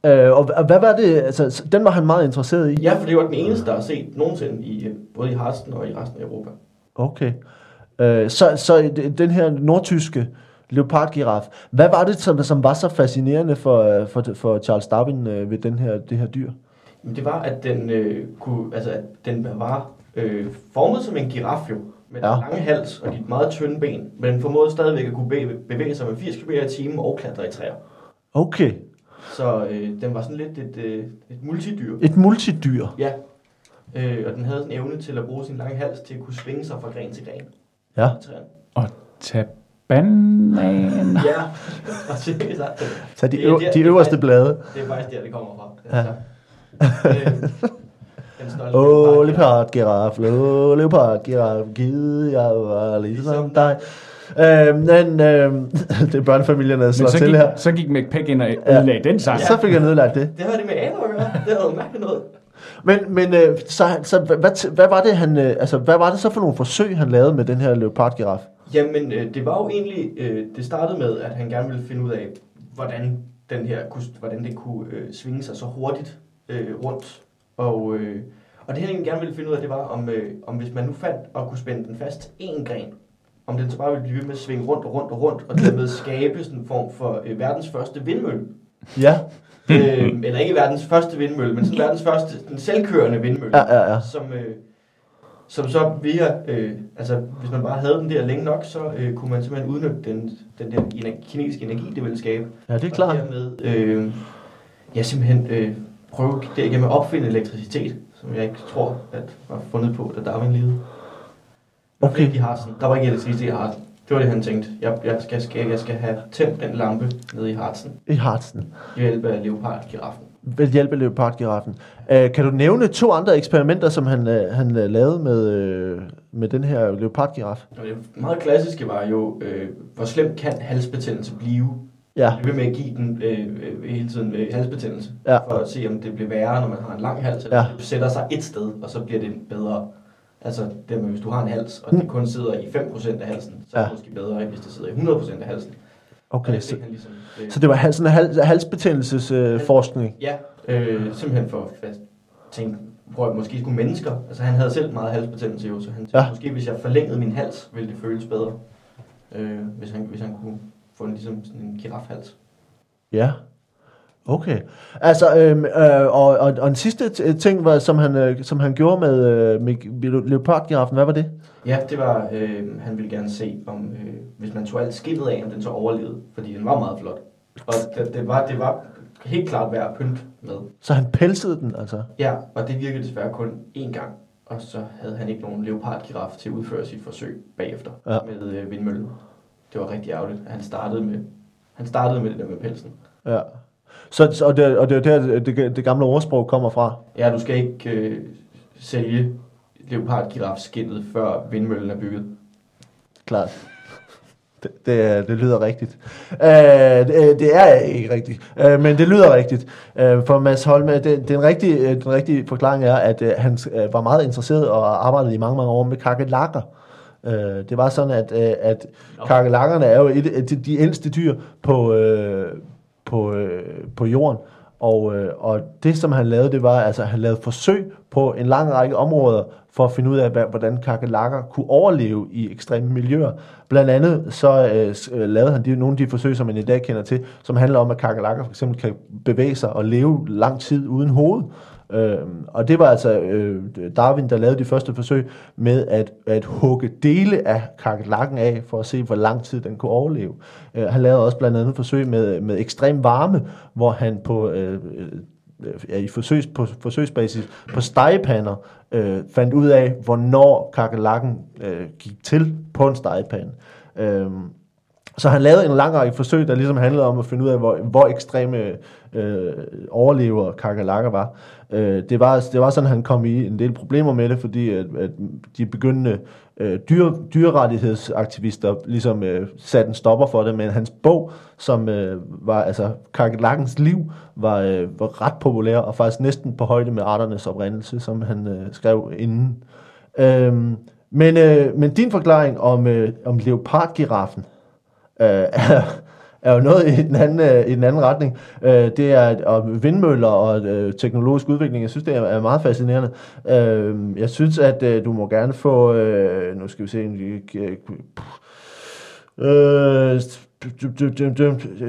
Speaker 3: Ja.
Speaker 1: Øh, og, og hvad var det, altså, den var han meget interesseret i?
Speaker 3: ja, for det var den eneste, der har set nogensinde, i, øh, både i Harsten og i resten af Europa.
Speaker 1: Okay. Øh, så, så den her nordtyske leopardgiraf, hvad var det, som, som var så fascinerende for, øh, for, for Charles Darwin øh, ved den her, det her dyr?
Speaker 3: Men det var, at den, øh, kunne, altså, at den var øh, formet som en giraf jo, med
Speaker 1: Ja.
Speaker 3: lange hals og de meget tynde ben, men formåede stadigvæk at kunne bevæge, bevæge sig med 80 km i timen og klatre i træer.
Speaker 1: Okay.
Speaker 3: Så øh, den var sådan lidt et, øh, et multidyr.
Speaker 1: Et multidyr.
Speaker 3: Ja. Øh, og den havde sådan en evne til at bruge sin lange hals til at kunne svinge sig fra gren til gren.
Speaker 1: Ja.
Speaker 3: træerne.
Speaker 2: Og tag banan.
Speaker 3: Ja, præcis. sagt.
Speaker 1: Så de,
Speaker 3: Det
Speaker 1: de
Speaker 3: det er
Speaker 1: øverste blade.
Speaker 3: Det er faktisk der, det kommer fra.
Speaker 1: Ja.
Speaker 3: Ja. øh,
Speaker 1: Åh,
Speaker 3: leopard-
Speaker 1: giraf, åh, leopard, giraf, givet, jeg var ligesom dig. Øh, men øh, det er børnefamilierne, der slår
Speaker 2: så
Speaker 1: til
Speaker 2: gik,
Speaker 1: her.
Speaker 2: så gik McPack ind og
Speaker 1: Ja.
Speaker 2: ødelagde den sang.
Speaker 1: Så fik jeg nedlagt det.
Speaker 3: Det har det med aner at gøre. Det er noget mærkeligt noget.
Speaker 1: Men, men øh, så, så hvad, hvad, var det, han, øh, altså, hvad var det så for nogle forsøg, han lavede med den her leopardgiraf?
Speaker 3: Jamen, øh, det var jo egentlig, øh, det startede med, at han gerne ville finde ud af, hvordan, den her, kunne, hvordan det kunne øh, svinge sig så hurtigt øh, rundt. Og, øh, og det han gerne ville finde ud af, det var, om, øh, om hvis man nu fandt og kunne spænde den fast én gren, om den så bare ville blive ved med at svinge rundt og rundt og rundt, og dermed skabe sådan en form for øh, verdens første vindmølle.
Speaker 1: Ja,
Speaker 3: øh, eller ikke verdens første vindmølle, men sådan verdens første den selvkørende vindmølle.
Speaker 1: ja, ja. ja.
Speaker 3: som, øh, som så via, øh, altså hvis man bare havde den der længe nok, så øh, kunne man simpelthen udnytte den, den der ener- kinetiske energi, det ville skabe.
Speaker 1: Ja, det er klart.
Speaker 3: Og dermed, øh, ja, simpelthen øh, prøve derigennem at opfinde elektricitet, som jeg ikke tror, at var fundet på, da Darwin levede.
Speaker 1: Okay.
Speaker 3: Ikke i Harzen. Der var ikke elektricitet i Harzen. Det var det, han tænkte. Jeg, jeg, skal, skal, jeg skal have tændt den lampe nede i Harzen
Speaker 1: I Hartsen.
Speaker 3: ved hjælp af leopardgiraffen.
Speaker 1: Ved hjælp af leopardgiraffen. Øh, kan du nævne to andre eksperimenter, som han, øh, han øh, lavede med, øh, med den her leopardgiraf?
Speaker 3: Det meget klassiske var jo, øh, hvor slemt kan halsbetændelse blive?
Speaker 1: Ja,
Speaker 3: Jeg vil med at give den øh, hele tiden øh, halsbetændelse,
Speaker 1: Ja.
Speaker 3: for at se, om det bliver værre, når man har en lang hals, eller
Speaker 1: Ja.
Speaker 3: det sætter sig et sted, og så bliver det bedre. Altså, det med, hvis du har en hals, og det kun sidder i 5% af halsen, så er det
Speaker 1: Ja.
Speaker 3: måske bedre, end hvis det sidder i 100% af halsen.
Speaker 1: Okay.
Speaker 3: det
Speaker 1: Så,
Speaker 3: han ligesom, øh,
Speaker 1: så det var hal- sådan en hal, halsbetændelsesforskning. Øh.
Speaker 3: Ja, øh, simpelthen for at tænke, prøv at måske skulle mennesker, altså han havde selv meget halsbetændelse jo, så han tænkte,
Speaker 1: ja.
Speaker 3: måske hvis jeg forlængede min hals, ville det føles bedre, øh, hvis, han, hvis han kunne få en, ligesom sådan en girafhals.
Speaker 1: Ja. Okay. Altså, øhm, øh, og, og, og en sidste ting, var, som, han, øh, som han gjorde med, øh, med leopardgiraffen, hvad var det?
Speaker 3: Ja, det var, øh, han ville gerne se, om øh, hvis man tog alt skinnet af, om den så overlevede, fordi den var meget flot. Og det, det, var, det var helt klart værd at pynte med.
Speaker 1: Så han pelsede den, altså.
Speaker 3: Ja, og det virkede desværre kun én gang, og så havde han ikke nogen leopardgiraf til at udføre sit forsøg bagefter
Speaker 1: ja.
Speaker 3: med øh, vindmøllen. Det var rigtig ærgerligt, at han startede med, han startede med det der med pelsen.
Speaker 1: Ja. Så, og, det, og det er der, det, det gamle ordsprog kommer fra.
Speaker 3: Ja, du skal ikke øh, sælge leopardgirafskinnet, før vindmøllen er bygget.
Speaker 1: Klart. Det, det, det lyder rigtigt. Øh, det, det er ikke rigtigt, øh, men det lyder rigtigt. Øh, for Mads Holme, det, den, rigtige, øh, den rigtige forklaring er, at øh, han øh, var meget interesseret og arbejdede i mange, mange år med kakelakker. Øh, det var sådan, at, øh, at
Speaker 3: Nå.
Speaker 1: kakelakkerne er jo et af de, ældste dyr på, øh, på, øh, på jorden. Og, øh, og det, som han lavede, det var, altså, han lavede forsøg på en lang række områder for at finde ud af, hvordan kakelakker kunne overleve i ekstreme miljøer. Blandt andet så øh, lavede han de, nogle af de forsøg, som man i dag kender til, som handler om, at kakelakker for eksempel kan bevæge sig og leve lang tid uden hoved. Øh, og det var altså øh, Darwin, der lavede de første forsøg med at, at hugge dele af kakelakken af, for at se, hvor lang tid den kunne overleve. Øh, han lavede også blandt andet forsøg med, med ekstrem varme, hvor han på øh, øh, ja, i forsøgs, på forsøgsbasis på stegepander øh, fandt ud af, hvornår kakelakken øh, gik til på en stegepande. Øh, så han lavede en lang række forsøg, der ligesom handlede om at finde ud af, hvor, hvor ekstreme øh, overlever kakelakker var. Øh, det var. Det var sådan, at han kom i en del problemer med det, fordi at, at de begyndende øh, dyre, dyrerettighedsaktivister ligesom øh, satte en stopper for det, men hans bog, som øh, var altså kakelakkens liv, var, øh, var ret populær og faktisk næsten på højde med arternes oprindelse, som han øh, skrev inden. Øh, Men, øh, men din forklaring om, øh, om leopardgiraffen øh, er, er jo noget i den anden, øh, i den anden retning. Øh, det er at- om vindmøller og øh, teknologisk udvikling. Jeg synes, det er, er meget fascinerende. Øh, jeg synes, at øh, du må gerne få... Øh, nu skal vi se... en- øh, Øh,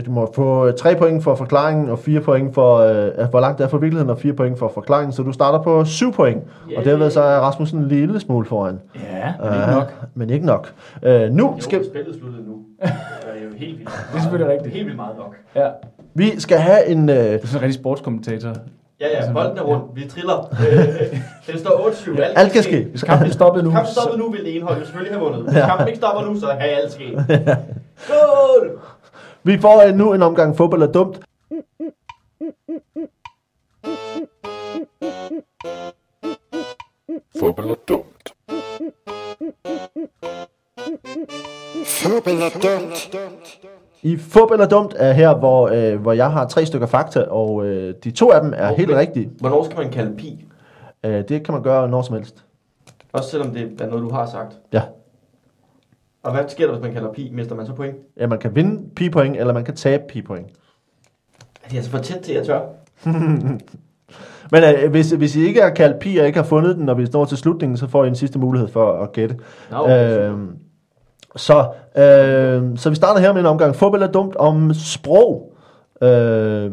Speaker 1: du, må få 3 point for forklaringen, og 4 point for, øh, hvor langt det er fra virkeligheden, og 4 point for forklaringen, så du starter på 7 point. Og derved så er Rasmussen en lille smule foran.
Speaker 2: Ja, men ikke
Speaker 1: Øh,
Speaker 2: nok.
Speaker 1: Men ikke nok. Øh, nu
Speaker 3: Jo,
Speaker 1: skal
Speaker 3: spillet sluttede nu. Helt vildt.
Speaker 2: Det er selvfølgelig rigtigt.
Speaker 3: Helt vildt meget nok.
Speaker 2: Ja.
Speaker 1: vi skal have en... Øh,
Speaker 2: Du er sådan en rigtig sportskommentator.
Speaker 3: Ja, ja,
Speaker 2: Altså,
Speaker 3: bolden er rundt. Vi triller. Øh, Den står 8-7.
Speaker 1: alt kan ske.
Speaker 2: Hvis kampen stoppede nu,
Speaker 3: Kampen
Speaker 2: så,
Speaker 3: stoppet nu, vil det ene hold selvfølgelig have vundet. Hvis kampen ikke stopper nu, så kan alt ske. Skål!
Speaker 1: Vi får øh, nu en omgang fodbold er dumt.
Speaker 4: Fodbold er dumt. Fodbold er dumt.
Speaker 1: I fodbold er dumt er her, hvor, øh, hvor jeg har tre stykker fakta, og øh, de to af dem er helt rigtige.
Speaker 3: Hvornår skal man kalde pi?
Speaker 1: Øh, det kan man gøre når som helst.
Speaker 3: Også selvom det er noget, du har sagt.
Speaker 1: Ja.
Speaker 3: Og hvad sker der, hvis man kalder pi? Mister man så point?
Speaker 1: ja, man kan vinde pi-point, eller man kan tabe pi-point.
Speaker 3: Er de altså for tæt til, at jeg tør?
Speaker 1: Men øh, hvis, hvis I ikke har kaldt pi og ikke har fundet den, når vi når til slutningen, så får I en sidste mulighed for at gætte.
Speaker 3: Nå, okay,
Speaker 1: øh, så, øh, så vi starter her med en omgang fodbold er dumt om sprog. Øh,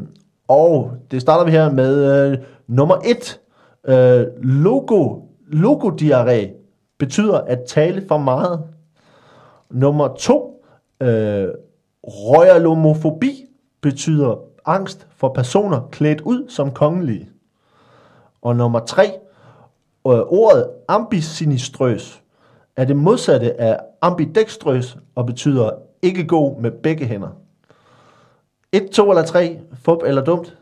Speaker 1: og det starter vi her med øh, nummer et. Øh, logo, logodiarré betyder at tale for meget. Nummer to. Øh, royalomofobi betyder angst for personer klædt ud som kongelige. Og nummer tre. Øh, ordet ambisinistrøs er det modsatte af ambidextrøs og betyder ikke god med begge hænder. 1, 2 eller 3, fup eller dumt?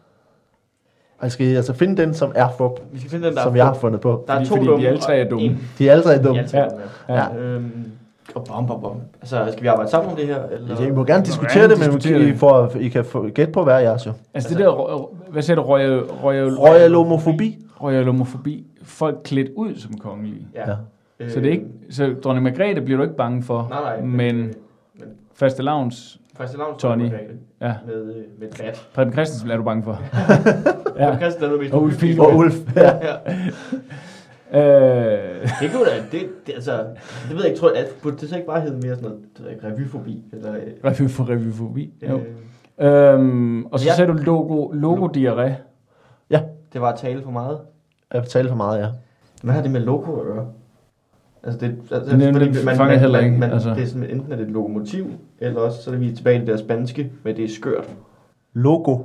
Speaker 1: Og skal I altså finde den, som er fup,
Speaker 3: Vi skal finde den, der
Speaker 1: som
Speaker 3: er
Speaker 1: jeg har fundet på.
Speaker 3: Der er
Speaker 2: Fordi-
Speaker 3: to
Speaker 2: fordi
Speaker 3: dumme.
Speaker 2: vi alle tre er
Speaker 3: og
Speaker 2: dumme.
Speaker 3: en-
Speaker 1: De er alle tre
Speaker 3: De er
Speaker 1: dumme.
Speaker 3: alle tre
Speaker 2: Ja.
Speaker 3: dumme,
Speaker 1: Ja.
Speaker 3: ja. Øhm, og bom, bom, bom. Altså, skal vi arbejde sammen om det her? Eller?
Speaker 1: I må gerne diskutere det, men
Speaker 2: diskutere
Speaker 1: I,
Speaker 2: det.
Speaker 1: får, I kan få gæt på hver jeres jo.
Speaker 2: Altså det der, ro- hvad siger du, royal, royal,
Speaker 1: Royalomofobi.
Speaker 2: royalomofobi, folk klædt ud som kongelige.
Speaker 3: Ja.
Speaker 1: Ja.
Speaker 3: Øh,
Speaker 2: Så det er ikke, så dronning Margrethe bliver du ikke bange for,
Speaker 3: Nej, nej.
Speaker 2: men
Speaker 3: men
Speaker 2: faste lavns,
Speaker 3: Faktisk lavns
Speaker 2: Tony.
Speaker 3: Margrethe
Speaker 2: ja,
Speaker 3: med, øh, med bat.
Speaker 2: Preben Christensen er du bange for.
Speaker 3: Ja.
Speaker 2: ja.
Speaker 3: Christian er noget mest
Speaker 2: Og Ulf
Speaker 3: uhyggelige.
Speaker 1: Og Ulf. Ja.
Speaker 3: Ja.
Speaker 2: Øh,
Speaker 3: Det kunne da, det, det, altså, det ved jeg ikke, tror jeg, at, burde det så ikke bare hedde mere sådan noget, revyfobi, eller, øh,
Speaker 2: revy for revyfobi. Jo.
Speaker 3: øh,
Speaker 2: Øhm, og så
Speaker 3: Ja.
Speaker 2: sagde du logo, logo diarré.
Speaker 3: det var at tale for meget.
Speaker 1: Jeg betaler for meget, ja.
Speaker 3: Hvad har det med logo at gøre? Altså det, altså,
Speaker 2: Det nævner
Speaker 3: fordi
Speaker 2: det fanger jeg heller ikke,
Speaker 3: Man,
Speaker 2: altså.
Speaker 3: Det er sådan, enten er det et lokomotiv, eller også så er vi tilbage i det der spanske, med det er skørt.
Speaker 1: Logo.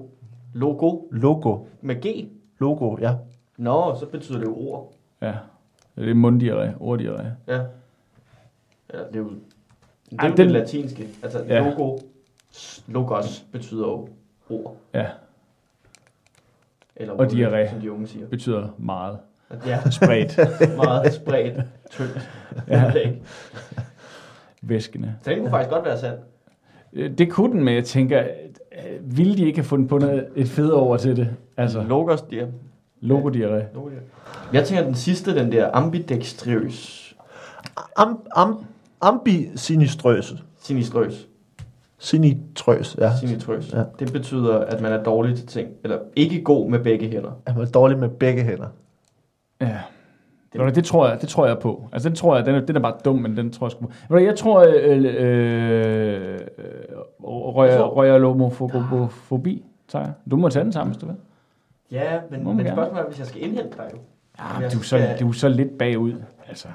Speaker 3: Logo
Speaker 1: Logo.
Speaker 3: med G.
Speaker 1: Logo, ja.
Speaker 3: Nå, så betyder det jo ord.
Speaker 2: Ja, det er munddiarré, orddiarré.
Speaker 3: Ja. Ja, det er jo, det er
Speaker 2: Ej,
Speaker 3: jo
Speaker 2: den-
Speaker 3: det latinske. Altså
Speaker 2: Ja.
Speaker 3: logo, logos betyder jo ord.
Speaker 2: Ja,
Speaker 3: Eller
Speaker 2: Og
Speaker 3: word,
Speaker 2: diarré.
Speaker 3: som de unge siger.
Speaker 2: betyder meget.
Speaker 3: Ja,
Speaker 2: Spredt.
Speaker 3: meget spredt, tyndt.
Speaker 2: Ja. Væskende.
Speaker 3: Så den kunne faktisk godt være sand.
Speaker 2: Øh, Det kunne den, men jeg tænker, øh, ville de ikke have fundet på noget, et fedt over til det? Altså,
Speaker 3: Logos, ja.
Speaker 2: logo diarré.
Speaker 3: Logo, ja. Jeg tænker, den sidste, den der ambidextrøs,
Speaker 1: Am, am, ambisinistrøs.
Speaker 3: sinistrøs,
Speaker 1: Sinitrøs, ja.
Speaker 3: sinitrøs,
Speaker 1: Ja.
Speaker 3: det betyder, at man er dårlig til ting, eller ikke god med begge hænder.
Speaker 1: Er man dårlig med begge hænder?
Speaker 2: Ja. Det, det, tror jeg, det tror jeg på. Altså, den tror jeg, den er, den er bare dum, men den tror jeg sgu på. Jeg tror, øh, øh, øh, royal, royalomofobi, tager jeg. Du må tage den sammen, hvis du vil.
Speaker 3: Ja, men, men
Speaker 2: gerne.
Speaker 3: spørgsmålet er, hvis jeg skal indhente dig jo.
Speaker 2: Ja, du, er så, du er så lidt bagud. Altså.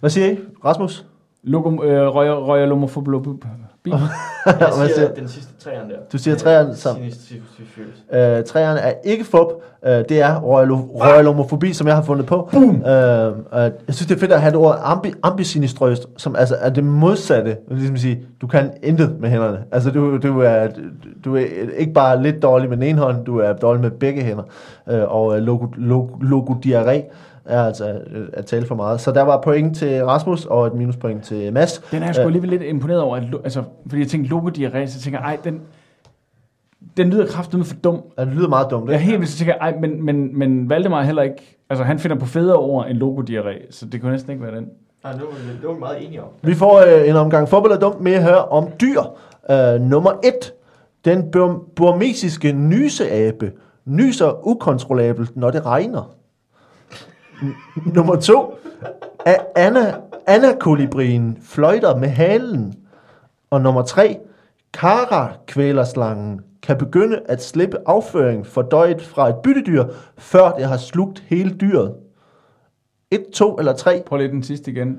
Speaker 1: Hvad siger I? Rasmus?
Speaker 2: Logo, øh, royal, royalomofobi.
Speaker 3: Jeg
Speaker 1: Hvad
Speaker 3: siger
Speaker 1: siger-
Speaker 3: den sidste træerne der.
Speaker 1: Du siger træerne sammen. Øh, træerne er ikke fup. Øh, det er royalo- royalomofobi, som jeg har fundet på. Øh, øh, jeg synes, det er fedt at have det ord ambi, ambisinistrøst, som altså er det modsatte. Ligesom at sige, du kan intet med hænderne. Altså, du, du, er, du er ikke bare lidt dårlig med den ene hånd, du er dårlig med begge hænder. Øh, og øh, logo, logo, er altså øh, at tale for meget. Så der var point til Rasmus og et minuspoint til Mads.
Speaker 2: Den er jeg sgu alligevel lidt imponeret over. At, altså, fordi jeg tænkte logo diarré, så tænker jeg, ej, den, den lyder kraftigt for dum.
Speaker 1: Ja, det lyder meget dumt,
Speaker 2: Jeg er
Speaker 1: ikke?
Speaker 2: helt vildt, så tænker jeg, ej, men, men, men Valdemar er heller ikke, altså han finder på federe ord end logo diarré, så det kunne næsten ikke være den.
Speaker 3: Ej, det var, det var vi meget enige om.
Speaker 1: Vi får øh, en omgang fodbold og dumt med her om dyr. Øh, nummer 1. Den bur- burmesiske nyseabe nyser ukontrollabelt, når det regner. Nummer 2. Anna, Anna-kolibrien fløjter med halen. Og nummer 3. Kara-kvælerslangen kan begynde at slippe afføring fordøjet fra et byttedyr, før det har slugt hele dyret. 1, 2 eller 3.
Speaker 2: Prøv lige den sidste igen.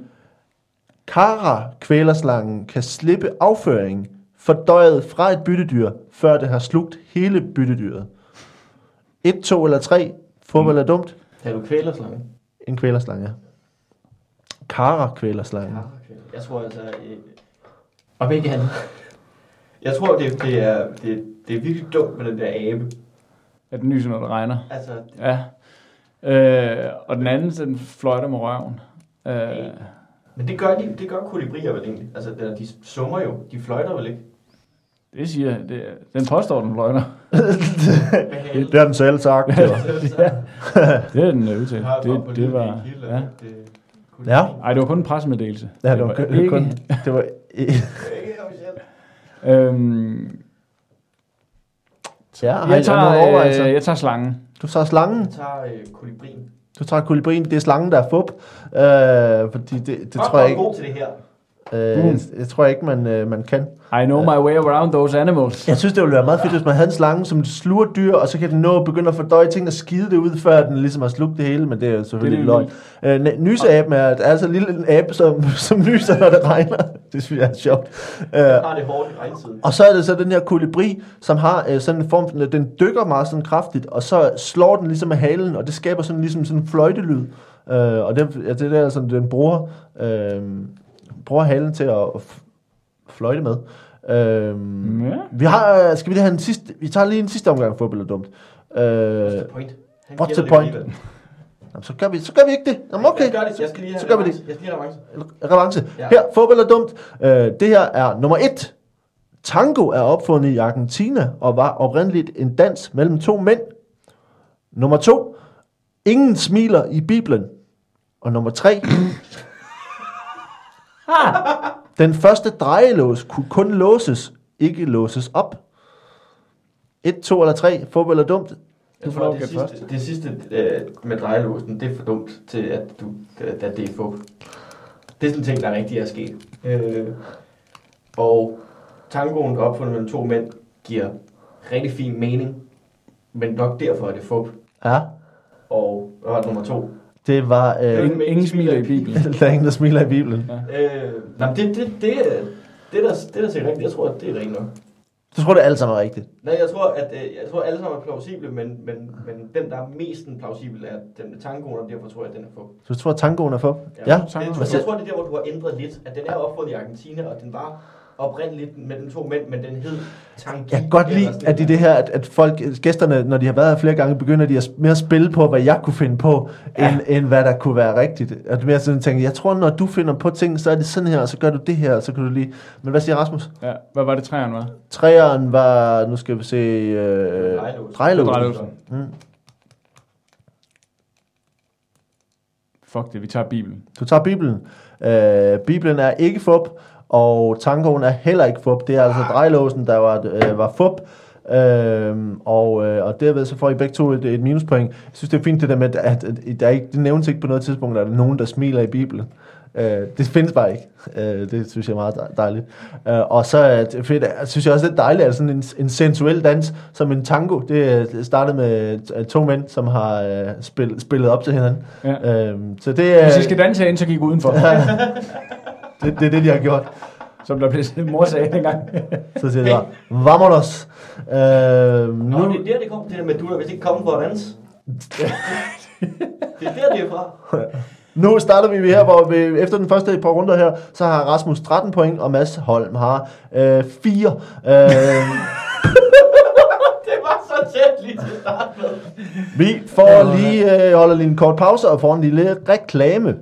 Speaker 1: Kara-kvælerslangen kan slippe afføring fordøjet fra et byttedyr, før det har slugt hele byttedyret. 1, 2 eller 3. Fodbold er dumt.
Speaker 3: Har du kvælerslange?
Speaker 1: En kvælerslange, ja. Kara-kvælerslangen.
Speaker 3: Jeg tror altså... Øh, om ikke andet. Jeg tror, det, det, er, det, det er virkelig dumt med den der abe.
Speaker 2: At den nyser, når det regner.
Speaker 3: Altså,
Speaker 2: Ja. Øh, og den anden, så den fløjter med røven. Øh,
Speaker 3: men det gør, de, det gør kolibrier vel egentlig. Altså, de, de summer jo. De fløjter vel ikke?
Speaker 2: det siger jeg. Det, den påstår, den fløjter.
Speaker 1: Det har den selv sagt. jo.
Speaker 2: Det er den udtalt. Det, det var... Ja.
Speaker 1: Ja.
Speaker 2: Ej, det var kun en pressemeddelelse.
Speaker 1: Ja, det var, kun-
Speaker 2: ikke,
Speaker 1: kun, det var
Speaker 2: Øhm,
Speaker 1: ja,
Speaker 2: jeg, tager,
Speaker 1: overvejelser?
Speaker 2: øh, jeg tager slangen.
Speaker 1: Du tager slangen.
Speaker 3: Jeg tager øh, kolibrien.
Speaker 1: Du tager kolibrien. Det er slangen, der er fup. Øh, fordi det, det
Speaker 3: Fuck,
Speaker 1: tror jeg
Speaker 3: er
Speaker 1: ikke,
Speaker 3: god til det her.
Speaker 1: Øh,
Speaker 2: Boom.
Speaker 1: jeg tror ikke, man, øh, man kan.
Speaker 2: I know my way around those animals.
Speaker 1: Jeg synes, det ville være meget fedt, hvis man havde en slange, som sluger dyr, og så kan den nå at begynde at fordøje ting og skide det ud, før den ligesom har slugt det hele, men det er jo selvfølgelig
Speaker 2: Det er
Speaker 1: løgn. Øh, næ- nyseaben er, altså en lille abe, som, som nyser, når det regner. Det synes jeg er sjovt. Øh,
Speaker 3: har det hårdt i
Speaker 1: og så er det så den her kolibri, som har øh, sådan en form, den dykker meget sådan kraftigt, og så slår den ligesom med halen, og det skaber sådan ligesom sådan en fløjtelyd. Øh, og det, ja, det er der, sådan, den bruger, øh, bruger halen til at fløjte med. Øh,
Speaker 2: Ja.
Speaker 1: vi har, skal vi lige have en sidste, vi tager lige en sidste omgang fodbold er dumt. Øh,
Speaker 3: What's the point? Han
Speaker 1: what's the point? jamen, så, gør vi, så gør vi ikke det. Jamen, okay.
Speaker 3: Jeg det. Jeg skal lige have
Speaker 1: Så gør vi det.
Speaker 3: Jeg skal lige have revanche.
Speaker 1: Revanche.
Speaker 3: Ja.
Speaker 1: Her, fodbold er dumt. Øh, det her er nummer et. Tango er opfundet i Argentina og var oprindeligt en dans mellem to mænd. Nummer to. Ingen smiler i Bibelen. Og nummer tre. Den første drejelås kunne kun låses, ikke låses op. Et, to eller tre. Fodbold er dumt.
Speaker 3: Jeg
Speaker 2: får
Speaker 3: det sidste, det sidste øh, med drejelåsen, det er for dumt til, at, du, at, det er fup. Det er sådan en ting, der rigtig er sket. Øh, og tangoen opfundet mellem to mænd giver rigtig fin mening, men nok derfor er det fup.
Speaker 1: Ja,
Speaker 3: Og det nummer to?
Speaker 1: Det var... Øh,
Speaker 2: Ingen, ingen smiler i Bibelen.
Speaker 1: der er ingen, der smiler i Bibelen.
Speaker 3: Øh, nej, men det, det, det, er- det, der, det der siger rigtigt, jeg tror, at det er rigtigt nok.
Speaker 1: Så tror det alt sammen er rigtigt.
Speaker 3: Nej, jeg tror, at øh, jeg tror, alle sammen er plausible, men, men, men den, der er mest plausibel, er den med tangoen, og derfor tror jeg, at den er fup.
Speaker 1: Så du tror, at tangoen er for? Ja.
Speaker 3: Jeg,
Speaker 2: tangoen.
Speaker 3: tror, jeg tror, det er der, hvor du har ændret lidt. At den er opfundet i Argentina, og den var oprindeligt mellem to mænd, men den hed Tangi.
Speaker 1: Jeg kan godt lide, at i det her, at, at folk, gæsterne, når de har været her flere gange, begynder de at mere at spille på, hvad jeg kunne finde på,
Speaker 3: Ja.
Speaker 1: end, end hvad der kunne være rigtigt. At mere sådan tænker, jeg tror, når du finder på ting, så er det sådan her, og så gør du det her, og så kan du lige... Men hvad siger Rasmus?
Speaker 2: Ja, hvad var det, træerne var?
Speaker 1: Træeren var, nu skal vi se, øh,
Speaker 3: drejelås.
Speaker 2: Drejelåsen.
Speaker 1: Mm.
Speaker 2: Fuck det, vi tager Bibelen.
Speaker 1: Du tager Bibelen. Øh, Bibelen er ikke fup, og tangoen er heller ikke fup. Det er altså drejelåsen, der var, øh, var fup. Øhm, og, øh, og derved så får I begge to et, et minuspoint. Jeg synes, det er fint det der med, at, at, der er ikke, det nævnes ikke på noget tidspunkt, at der er nogen, der smiler i Bibelen. Øh, det findes bare ikke. Øh, det synes jeg er meget dej- dejligt. Øh, og så er fedt, jeg synes jeg også, det er dejligt, at sådan en, en sensuel dans som en tango, det, startede med øh, to mænd, som har øh, spil, spillet op til hinanden.
Speaker 2: Ja.
Speaker 1: Øh, så det,
Speaker 2: Hvis I
Speaker 1: øh,
Speaker 2: skal danse herinde, så gik udenfor.
Speaker 1: det, det er det, de har gjort.
Speaker 2: Som der blev mor sagde engang.
Speaker 1: Så siger de bare, vamonos. Øh,
Speaker 3: Nå,
Speaker 1: nu,
Speaker 3: det er der, det kom. Det der med, du er vist ikke kommet for at danse. det er der, det er fra.
Speaker 1: nu starter vi her, hvor vi, efter den første par runder her, så har Rasmus 13 point, og Mads Holm har øh, 4. Øh,
Speaker 3: Det var så tæt lige til at starte med.
Speaker 1: vi får lige, øh, holder lige en kort pause og får en lille reklame.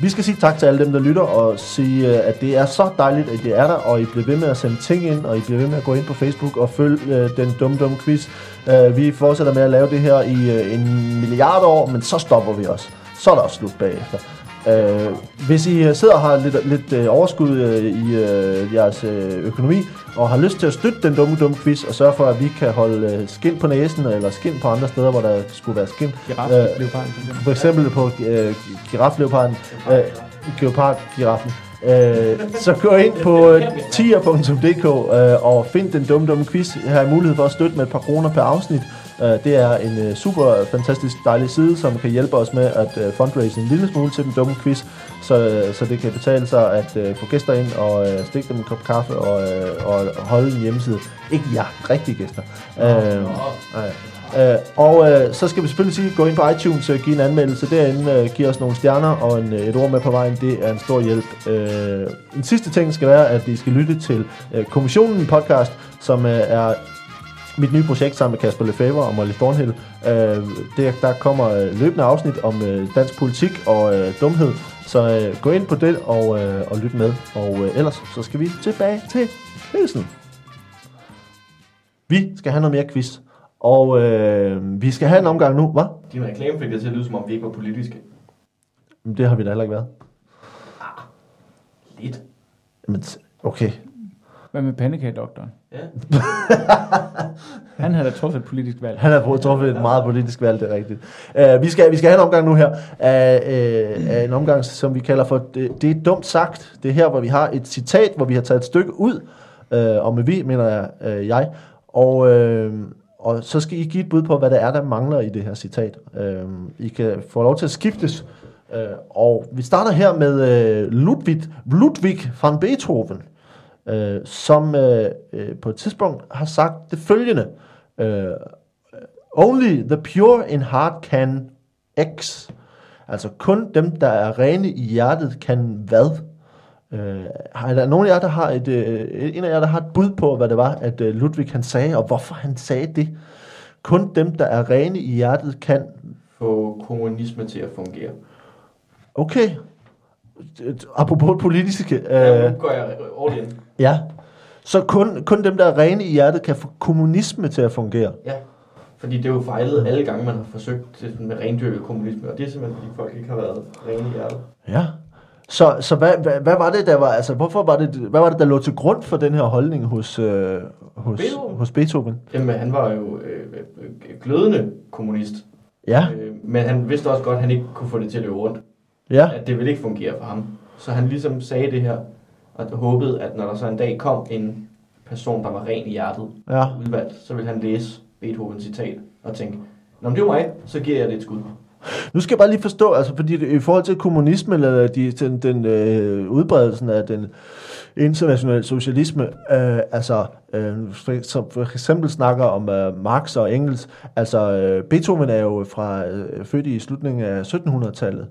Speaker 1: Vi skal sige tak til alle dem, der lytter, og sige, øh, at det er så dejligt, at det er der, og I bliver ved med at sende ting ind, og I bliver ved med at gå ind på Facebook og følge øh, den dumme, dumme quiz. Øh, vi fortsætter med at lave det her i øh, en milliard år, men så stopper vi også. Så er der også slut bagefter. Øh, hvis I sidder og har lidt, lidt øh, overskud øh, i øh, jeres øh, økonomi, og har lyst til at støtte den dumme, dumme quiz, og sørge for, at vi kan holde øh, skin på næsen, eller skin på andre steder, hvor der skulle være skin. Øh,
Speaker 2: for eksempel.
Speaker 1: For eksempel på øh, girafleoparden, øh, geopard-giraffen. Øh, så gå ind på øh, tier.dk øh, og find den dumme, dumme quiz. Jeg har mulighed for at støtte med et par kroner per afsnit. Øh, det er en øh, super fantastisk dejlig side, som kan hjælpe os med at øh, fundraise en lille smule til den dumme quiz, så, så det kan betale sig at få gæster ind og stikke dem en kop kaffe og, og holde en hjemmeside. Ikke jer, rigtige gæster. Øh, nej. Øh, og øh, så skal vi selvfølgelig sige, gå ind på iTunes og give en anmeldelse derinde, øh, give os nogle stjerner og en, et ord med på vejen, det er en stor hjælp. Øh, en sidste ting skal være, at I skal lytte til øh, Kommissionen podcast, som øh, er mit nye projekt sammen med Kasper Lefebvre og Molly Thornhill. Øh, der, der kommer øh, løbende afsnit om øh, dansk politik og øh, dumhed, så øh, gå ind på det og, øh, og lyt med. Og øh, ellers så skal vi tilbage til quizzen. Vi skal have noget mere quiz. Og øh, vi skal have en omgang nu, hva'?
Speaker 3: Din reklame fik det til at lyde, som om vi ikke var politiske.
Speaker 1: Men det har vi da heller ikke været.
Speaker 3: Lidt.
Speaker 1: Men, okay.
Speaker 2: Hvad med pandekagedoktoren?
Speaker 3: Ja.
Speaker 2: Han havde da truffet et politisk valg.
Speaker 1: Han har fået truffet et meget politisk valg, det er rigtigt. Uh, vi, skal, vi skal have en omgang nu her. Af, uh, af en omgang, som vi kalder for, det, det er dumt sagt. Det er her, hvor vi har et citat, hvor vi har taget et stykke ud. Uh, og med vi, mener jeg, uh, jeg. Og, uh, og så skal I give et bud på, hvad der er, der mangler i det her citat. Uh, I kan få lov til at skiftes. Uh, og vi starter her med uh, Ludwig, Ludwig van Beethoven. Øh, som øh, øh, på et tidspunkt har sagt det følgende. Øh, Only the pure in heart can X. Altså kun dem, der er rene i hjertet, kan hvad? Øh, er der nogen af jer, der har et, øh, en af jer, der har et bud på, hvad det var, at øh, Ludwig han sagde, og hvorfor han sagde det? Kun dem, der er rene i hjertet, kan
Speaker 3: Få kommunisme til at fungere.
Speaker 1: Okay. Apropos politiske. Øh,
Speaker 3: Ja, nu går jeg all in.
Speaker 1: Ja. Så kun, kun dem, der er rene i hjertet, kan få kommunisme til at fungere.
Speaker 3: Ja. Fordi det er jo fejlet alle gange, man har forsøgt med rendyrket kommunisme, og det er simpelthen, fordi folk ikke har været rene i hjertet.
Speaker 1: Ja. Så, så hvad, hvad, hvad var det, der var, altså, hvorfor var det, hvad var det, der lå til grund for den her holdning hos, øh, hos,
Speaker 3: Beethoven.
Speaker 1: hos Beethoven?
Speaker 3: Jamen, han var jo øh, glødende kommunist,
Speaker 1: Ja,
Speaker 3: øh, men han vidste også godt, at han ikke kunne få det til at løbe rundt.
Speaker 1: ja,
Speaker 3: At det ville ikke fungere for ham. Så han ligesom sagde det her, og håbede, at når der så en dag kom en person, der var ren i hjertet,
Speaker 1: ja.
Speaker 3: udvalgt, så ville han læse Beethovens citat og tænke, Nå, men det er mig, så giver jeg det et skud.
Speaker 1: Nu skal jeg bare lige forstå, altså fordi i forhold til kommunisme, eller de, den, den øh, udbredelsen af den internationale socialisme, øh, altså øh, for, som for eksempel snakker om øh, Marx og Engels, altså øh, Beethoven er jo fra øh, født i slutningen af 1700-tallet,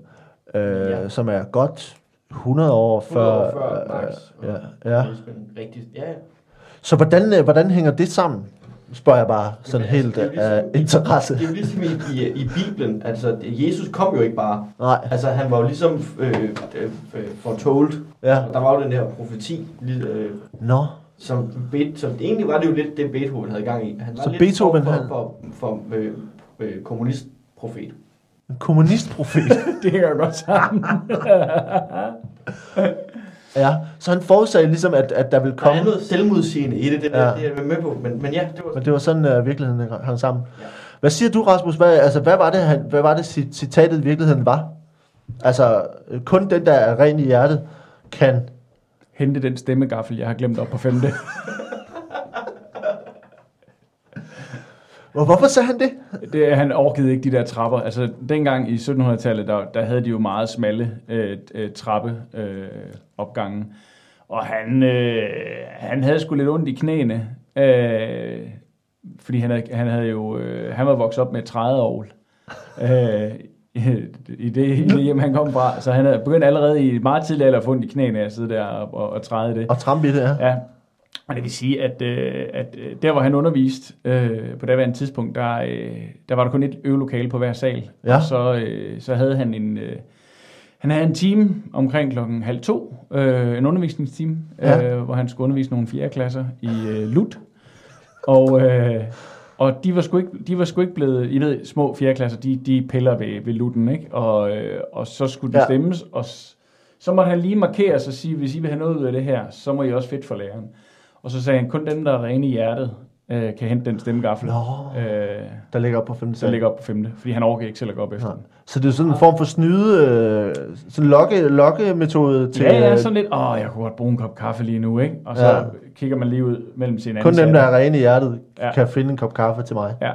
Speaker 1: øh,
Speaker 3: ja.
Speaker 1: som er godt 100 år
Speaker 3: 100
Speaker 1: før,
Speaker 3: år før Marx
Speaker 1: øh, ja, ja.
Speaker 3: kommunismen. Rigtig, ja, ja.
Speaker 1: Så hvordan, øh, hvordan hænger det sammen? Spørger jeg bare sådan
Speaker 3: Jamen,
Speaker 1: helt
Speaker 3: altså, er jo
Speaker 1: af
Speaker 3: ligesom-
Speaker 1: interesse.
Speaker 3: Det er jo ligesom i, i, i Bibelen, altså Jesus kom jo ikke bare.
Speaker 1: Nej,
Speaker 3: Altså han var jo ligesom øh, øh, fortold.
Speaker 1: ja.
Speaker 3: Og der var jo den der profeti, øh,
Speaker 1: Nå,
Speaker 3: som, Be- som egentlig var det jo lidt det Beethoven havde gang i. Han var
Speaker 1: Så
Speaker 3: lidt
Speaker 1: Beethoven,
Speaker 3: for, for, for, for øh, øh, kommunistprofet.
Speaker 1: En kommunistprofet.
Speaker 2: Det hænger godt sammen.
Speaker 1: ja, så han forudsagde ligesom, at, at der ville
Speaker 3: Der er
Speaker 1: komme...
Speaker 3: noget selvmodsigende i det, det,
Speaker 1: Ja.
Speaker 3: ja. det er jeg med på. Men, men ja, det var
Speaker 1: Men det var sådan, uh, virkeligheden hang sammen.
Speaker 3: Ja.
Speaker 1: Hvad siger du, Rasmus? Hvad, altså, hvad var det, han, hvad var det cit- citatet i virkeligheden var? Altså, øh, kun den, der er ren i hjertet, kan...
Speaker 2: Hente den stemmegaffel, jeg har glemt op på femte.
Speaker 1: Hvor, hvorfor sagde han det?
Speaker 2: Det, han orkede ikke de der trapper. Altså, dengang i 1700-tallet, der, der havde de jo meget smalle øh, øh, trappe øh, opgange. Og han, øh, han havde sgu lidt ondt i knæene. Øh, fordi han havde, han havde jo øh, han var vokset op med et trædeovl. Øh, i det, i det hjem, han kom fra. Så han havde begyndt allerede i meget tidlig alder at få ondt i knæene af at sidde der og, og, og træde det.
Speaker 1: Og trampe i det, ja.
Speaker 2: Ja, og det vil sige, at, øh, at øh, der, hvor han underviste øh, på daværende tidspunkt, der, øh, der var der kun et øvelokale på hver sal.
Speaker 1: Ja.
Speaker 2: Og så, øh, så havde han en... Øh, han havde en time omkring klokken halv to, øh, en undervisningstime,
Speaker 1: Ja.
Speaker 2: øh, hvor han skulle undervise nogle fjerde klasser i øh, LUT. Og, øh, Og de var sgu ikke, de var sgu ikke blevet, I ved, små fjerdeklasser, de, de piller ved, ved lutten, ikke? Og, øh, og så skulle de
Speaker 1: Ja.
Speaker 2: stemmes, og så måtte han lige markere sig og sige, hvis I vil have noget ud af det her, så må I også fedt for læreren. Og så sagde han, kun dem, der er rene i hjertet, øh, kan hente den stemmegaffel,
Speaker 1: Nå.
Speaker 2: øh,
Speaker 1: Der ligger op på femte
Speaker 2: så
Speaker 1: sal.
Speaker 2: ligger op på femte, fordi han overgår ikke selv at gå op efter
Speaker 1: Ja.
Speaker 2: den.
Speaker 1: Så det er sådan en form for snyde, øh, sådan en lokke, lokkemetode til
Speaker 2: Ja, ja,
Speaker 1: øh,
Speaker 2: sådan lidt, åh, jeg kunne godt bruge en kop kaffe lige nu, ikke? Og så
Speaker 1: Ja.
Speaker 2: ja. kigger man lige ud mellem sine
Speaker 1: kun dem, der er rene i hjertet, ja.
Speaker 2: Ja.
Speaker 1: kan finde en kop kaffe til mig.
Speaker 2: Ja.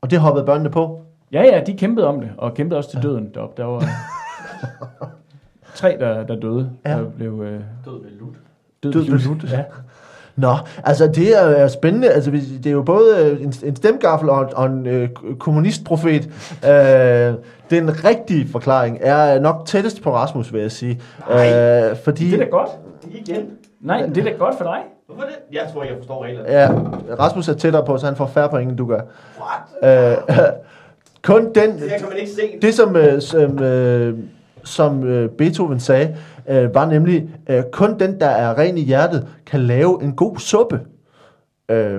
Speaker 1: Og det hoppede børnene på.
Speaker 2: Ja, ja, de kæmpede om det, og kæmpede også til døden deroppe. Der var tre, der, der døde,
Speaker 1: Ja.
Speaker 2: ja. der blev øh,
Speaker 3: Død ved lut.
Speaker 2: død,
Speaker 1: Død
Speaker 2: ved lut. Ja.
Speaker 1: Nå, altså det er, er spændende. Altså, det er jo både øh, en, en stemgaffel og, og en øh, kommunistprofet. Øh, den rigtige forklaring er nok tættest på Rasmus, vil jeg sige.
Speaker 3: Nej.
Speaker 1: Øh, fordi,
Speaker 2: Det er da godt.
Speaker 3: Igen.
Speaker 2: Nej, men det er da godt for dig.
Speaker 3: Hvorfor det? Jeg tror, jeg forstår reglerne.
Speaker 1: ja, Rasmus er tættere på, så han får færre point, end du gør.
Speaker 3: What?
Speaker 1: Øh, kun den,
Speaker 3: Det kan man ikke se.
Speaker 1: det som, øh, som, øh, som øh, Beethoven sagde, øh, var nemlig, øh, kun den, der er ren i hjertet, kan lave en god suppe. Øh,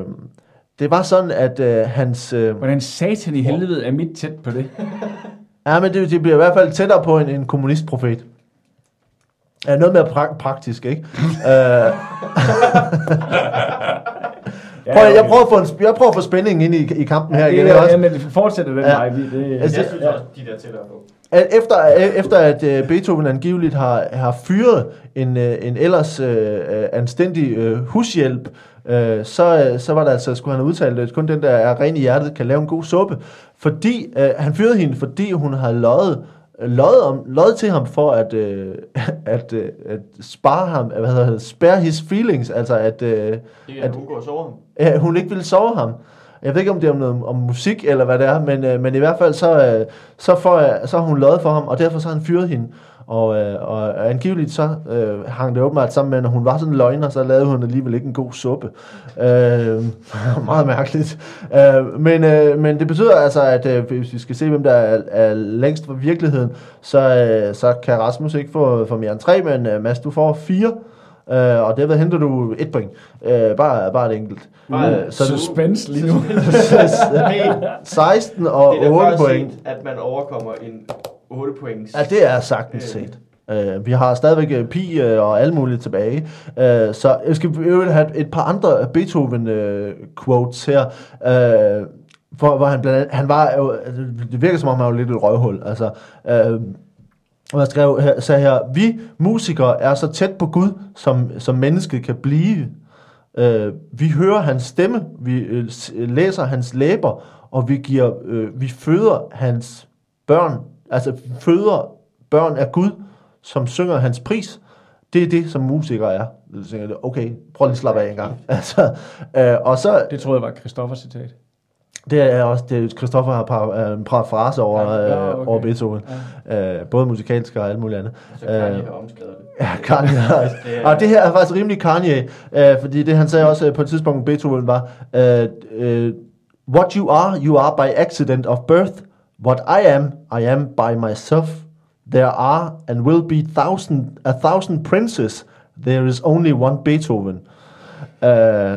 Speaker 1: det var sådan, at øh, hans... Øh,
Speaker 2: Hvordan satan i helvede er mit tæt på det?
Speaker 1: ja, men det, det bliver i hvert fald tættere på en, en kommunistprofet. Ja, noget mere pra- praktisk, ikke? øh, prøv, jeg, prøver at få en, jeg prøver at få spændingen ind i, i kampen her
Speaker 2: det
Speaker 1: igen.
Speaker 2: er,
Speaker 1: også.
Speaker 2: ja, men det fortsætter den
Speaker 1: Ja.
Speaker 2: vej. Det,
Speaker 1: Altså,
Speaker 3: Jeg synes også, de der tættere på.
Speaker 1: At efter, efter at øh, Beethoven angiveligt har, har fyret en, øh, en ellers øh, øh, anstændig øh, hushjælp, øh, så, øh, så var der altså, skulle han have udtalt, at kun den, der er ren i hjertet, kan lave en god suppe. Fordi, øh, han fyrede hende, fordi hun har løjet, løjet, om, løjet til ham for at, øh, at, øh, at spare ham, hvad hedder det, spare his feelings, altså at, øh,
Speaker 3: Det er,
Speaker 1: At-
Speaker 3: at hun går og sover ham.
Speaker 1: Ja, hun ikke ville sove ham. Jeg ved ikke, om det er om, noget, om musik eller hvad det er, men, øh, men i hvert fald så, øh, så, får, jeg, så har hun løjet for ham, og derfor så har han fyret hende. Og, øh, og angiveligt så øh, hang det åbenbart sammen med, at når hun var sådan en løgner, så lavede hun alligevel ikke en god suppe. Øh, meget mærkeligt. Øh, men, øh, men det betyder altså, at øh, hvis vi skal se, hvem der er, er længst fra virkeligheden, så, øh, så kan Rasmus ikke få, få mere end tre, men øh, Mads, du får fire. Øh, og derved henter du et point. Øh, bare, bare et enkelt.
Speaker 3: Bare-
Speaker 1: Øh, så du,
Speaker 2: Suspense lige nu.
Speaker 3: Hey,
Speaker 1: 16 og
Speaker 3: det er da
Speaker 1: 8
Speaker 3: først
Speaker 1: point.
Speaker 3: set, at man overkommer en 8 points.
Speaker 1: Ja, det er sagtens set. Uh, vi har stadigvæk øh, pi uh, og alt muligt tilbage. Uh, så jeg skal i øvrigt have et par andre Beethoven-quotes her. Uh, for, hvor han blandt andet, han var jo, altså, det virker som om han var lidt et røvhul. Altså, uh, og jeg skrev her, sagde her, vi musikere er så tæt på Gud, som, som mennesket kan blive. Øh, vi hører hans stemme, vi øh, læser hans læber, og vi giver, øh, vi føder hans børn, altså føder børn af Gud, som synger hans pris. Det er det, som musikere er. Så tænker jeg, okay, prøv lige at slappe af en gang. Altså, øh, og så,
Speaker 2: Det troede jeg var Christoffers citat
Speaker 1: det er også, det Christoffer har par, en parafrase over,
Speaker 2: Ja, ja,
Speaker 1: øh,
Speaker 2: okay.
Speaker 1: over Beethoven. Øh, både musikalsk og alt muligt andet.
Speaker 3: Så kan jeg
Speaker 1: Øh,
Speaker 3: omskrevet det.
Speaker 1: Ja, Kanye har også.
Speaker 3: Det er-
Speaker 1: Og det her er faktisk rimelig Kanye, øh, fordi det han sagde også øh, på et tidspunkt, Beethoven var, øh, øh, What you are, you are by accident of birth. What I am, I am by myself. There are and will be thousand, a thousand princes. There is only one Beethoven. Øh,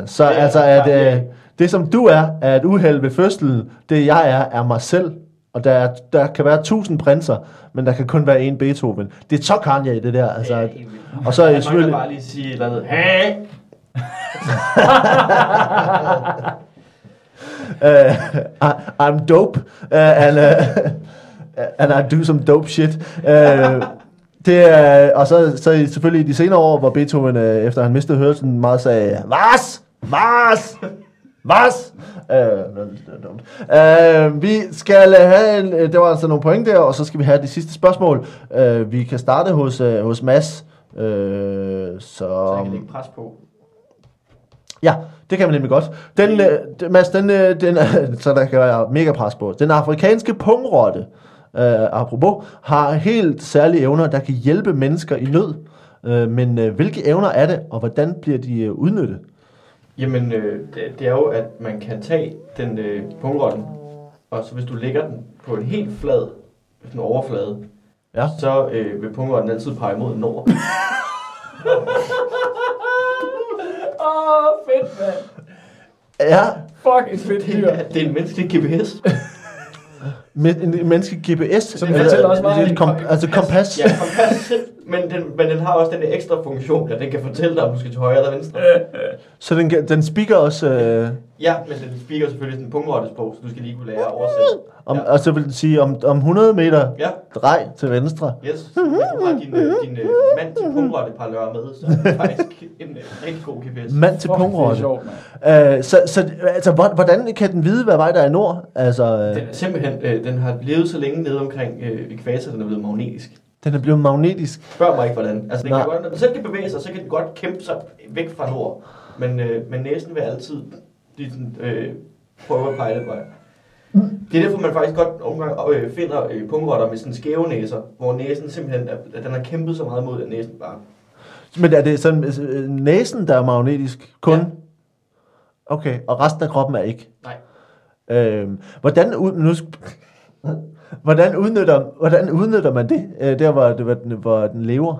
Speaker 1: så
Speaker 3: er
Speaker 1: altså, at øh,
Speaker 3: Kanye.
Speaker 1: Det som du er, er et uheld ved fødslen. Det jeg er, er mig selv. Og der, er, der kan være tusind prinser, men der kan kun være én Beethoven. Det er så Kanye, det der. Altså, at- og så er jeg selvfølgelig...
Speaker 3: bare lige sige et eller andet. Hey!
Speaker 1: uh, I, I'm dope, uh, and, uh, and I do some dope shit. Uh, det er, og så, så selvfølgelig i de senere år, hvor Beethoven, efter han mistede hørelsen, meget sagde, Vas! Vas! Det er dumt. Uh, vi skal have, en, øh, det var altså nogle point der, og så skal vi have de sidste spørgsmål. Uh, vi kan starte hos, uh, hos Mads. Uh,
Speaker 3: Så
Speaker 1: så,
Speaker 3: jeg kan lægge pres på.
Speaker 1: Ja, det kan man nemlig godt. Den, øh, den- Mads, den, øh, den, øh, så der kan være mega pres på. Den afrikanske pungrotte, øh, apropos, har helt særlige evner, der kan hjælpe mennesker i nød. Øh, men øh, hvilke evner er det, og hvordan bliver de øh, udnyttet?
Speaker 3: Jamen, øh, det, det er jo, at man kan tage den øh, pungrotten, og så hvis du lægger den på en helt flad en overflade,
Speaker 1: Ja.
Speaker 3: så øh, vil pungrotten altid pege mod nord.
Speaker 2: Åh, oh, fedt, mand.
Speaker 1: Ja,
Speaker 2: Fuck, et fedt dyr.
Speaker 3: Det er, det er en menneskelig GPS.
Speaker 1: Med en, en menneskelig GPS.
Speaker 2: Så den fortæller også meget
Speaker 1: det et kom, altså kompas.
Speaker 3: Ja, kompas. Men den, men den har også den der ekstra funktion, at den kan fortælle dig, om du skal til højre eller venstre.
Speaker 1: Så den, kan- den speaker også, øh,
Speaker 3: Ja, men den speaker selvfølgelig sådan en pungrottesprog, så du skal lige kunne lære at oversætte.
Speaker 1: om,
Speaker 3: Ja.
Speaker 1: og så vil den sige, om, om 100 meter
Speaker 3: Ja,
Speaker 1: drej til venstre.
Speaker 3: yes. Så hvis du har din, øh, din øh, mand til pungrotte med, så er det faktisk en øh, rigtig god GPS.
Speaker 1: Mand til
Speaker 2: er
Speaker 1: pungrotte.
Speaker 2: sjovt, mand.
Speaker 1: Øh, så, så altså, hvor- hvordan kan den vide, hvad vej der er i nord? Altså, øh,
Speaker 3: Den er simpelthen, øh, den har levet så længe nede omkring øh, ekvator, den er blevet magnetisk.
Speaker 1: Den er blevet magnetisk.
Speaker 3: Spørg mig ikke, hvordan. Altså, den
Speaker 1: Nej.
Speaker 3: kan godt, når den selv kan bevæge sig, så kan den godt kæmpe sig væk fra nord. Men, øh, men næsen vil altid lige sådan, øh, prøve at pege den vej. Det er derfor, man faktisk godt nogle gange øh, finder øh, pungrotter med sådan skæve næser, hvor næsen simpelthen, er, at den har kæmpet så meget mod, at næsen bare...
Speaker 1: Men er det sådan øh, næsen, der er magnetisk? Kun?
Speaker 3: Ja.
Speaker 1: Okay, og resten af kroppen er ikke?
Speaker 3: Nej.
Speaker 1: Øh, hvordan, ud, nu, hvordan, udnytter, hvordan udnytter man det, øh, der hvor, hvor, den, hvor den lever?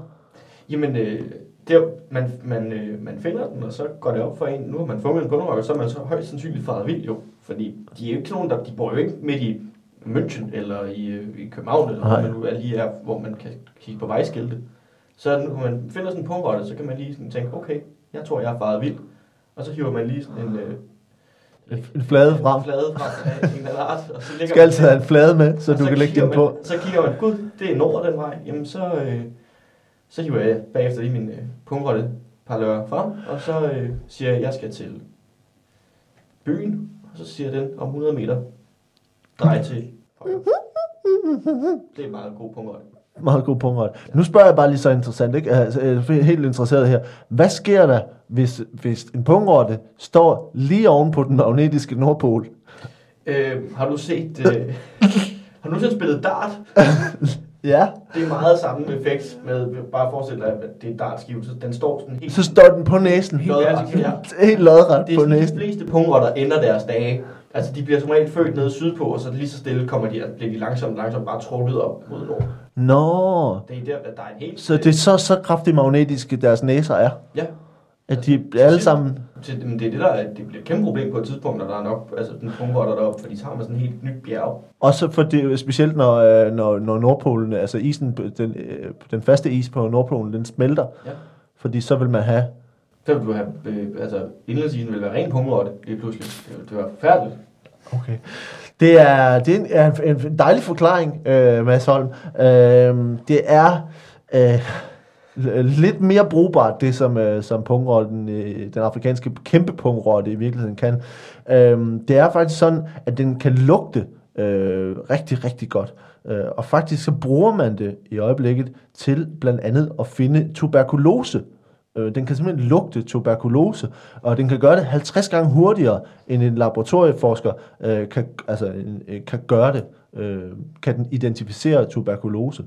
Speaker 3: Jamen, øh, der, man, man, øh, man finder den, og så går det op for en. Nu har man fundet en pungrotte, så er man så højst sandsynligt faret vild jo. Fordi de er jo ikke sådan nogen, der, de bor jo ikke midt i München eller i, øh, i København, eller hvor man nu er lige er, hvor man kan kigge på vejskilte. Så når man finder sådan en pungrotte, så kan man lige sådan tænke, okay, jeg tror, jeg er faret vild. Og så hiver man lige sådan en, øh,
Speaker 1: En, en flade frem.
Speaker 3: en flade frem af en eller art. Og så lægger
Speaker 1: skal
Speaker 3: man
Speaker 1: altid have en flade med, så du kan lægge den på.
Speaker 3: Man, så kigger man, gud, det er nord den vej. Jamen så, øh, så hiver jeg bagefter lige min øh, pungrotte parlør frem, og så øh, siger jeg, jeg skal til byen, og så siger den om 100 meter, drej til. Det er en meget god pungrotte.
Speaker 1: Meget god punktret. Nu spørger jeg bare lige så interessant, ikke? Altså, jeg er helt interesseret her. Hvad sker der, hvis, hvis en pungrotte står lige oven på den magnetiske nordpol?
Speaker 3: Øh, har du set... Øh, har du nogensinde spillet dart?
Speaker 1: Ja.
Speaker 3: Det er meget samme effekt med, bare forestil dig, at det er dartskive, så den står sådan helt
Speaker 1: Så står den på næsen. Helt,
Speaker 3: lodret. Ja.
Speaker 1: helt lodret
Speaker 3: Det er
Speaker 1: på
Speaker 3: sådan, de
Speaker 1: næsen.
Speaker 3: fleste pungrotter ender deres dage. Altså, de bliver som regel født nede sydpå, og så lige så stille kommer de, bliver de langsomt, langsomt bare trukket op mod nord.
Speaker 1: Nå.
Speaker 3: Det er der, der er en helt...
Speaker 1: Så det er så, så kraftigt magnetiske, deres næser er.
Speaker 3: Ja,
Speaker 1: At de alle sammen...
Speaker 3: til, det er det der, at det bliver et kæmpe problem på et tidspunkt, når der er nok, altså den pungrotter deroppe, fordi så har man sådan et helt nyt bjerg.
Speaker 1: Også for det, specielt når, øh, når, når Nordpolen, altså isen, den, øh, den faste is på Nordpolen, den smelter.
Speaker 3: Ja.
Speaker 1: Fordi så vil man have...
Speaker 3: Så vil du have, øh, altså indlandsisen vil være ren pungrotte lige pludselig. Det, det var forfærdeligt.
Speaker 1: Okay. Det er, det er en, en, en dejlig forklaring, øh, Mads Holm. Øh, det er øh, lidt mere brugbart, det som, øh, som pungrotten, øh, den afrikanske kæmpe pungrotte i virkeligheden kan. Øh, det er faktisk sådan, at den kan lugte øh, rigtig, rigtig godt. Øh, og faktisk så bruger man det i øjeblikket til blandt andet at finde tuberkulose. Øh, den kan simpelthen lugte tuberkulose, og den kan gøre det 50 gange hurtigere, end en laboratorieforsker øh, kan, altså, øh, kan gøre det. Øh, kan den identificere tuberkulose.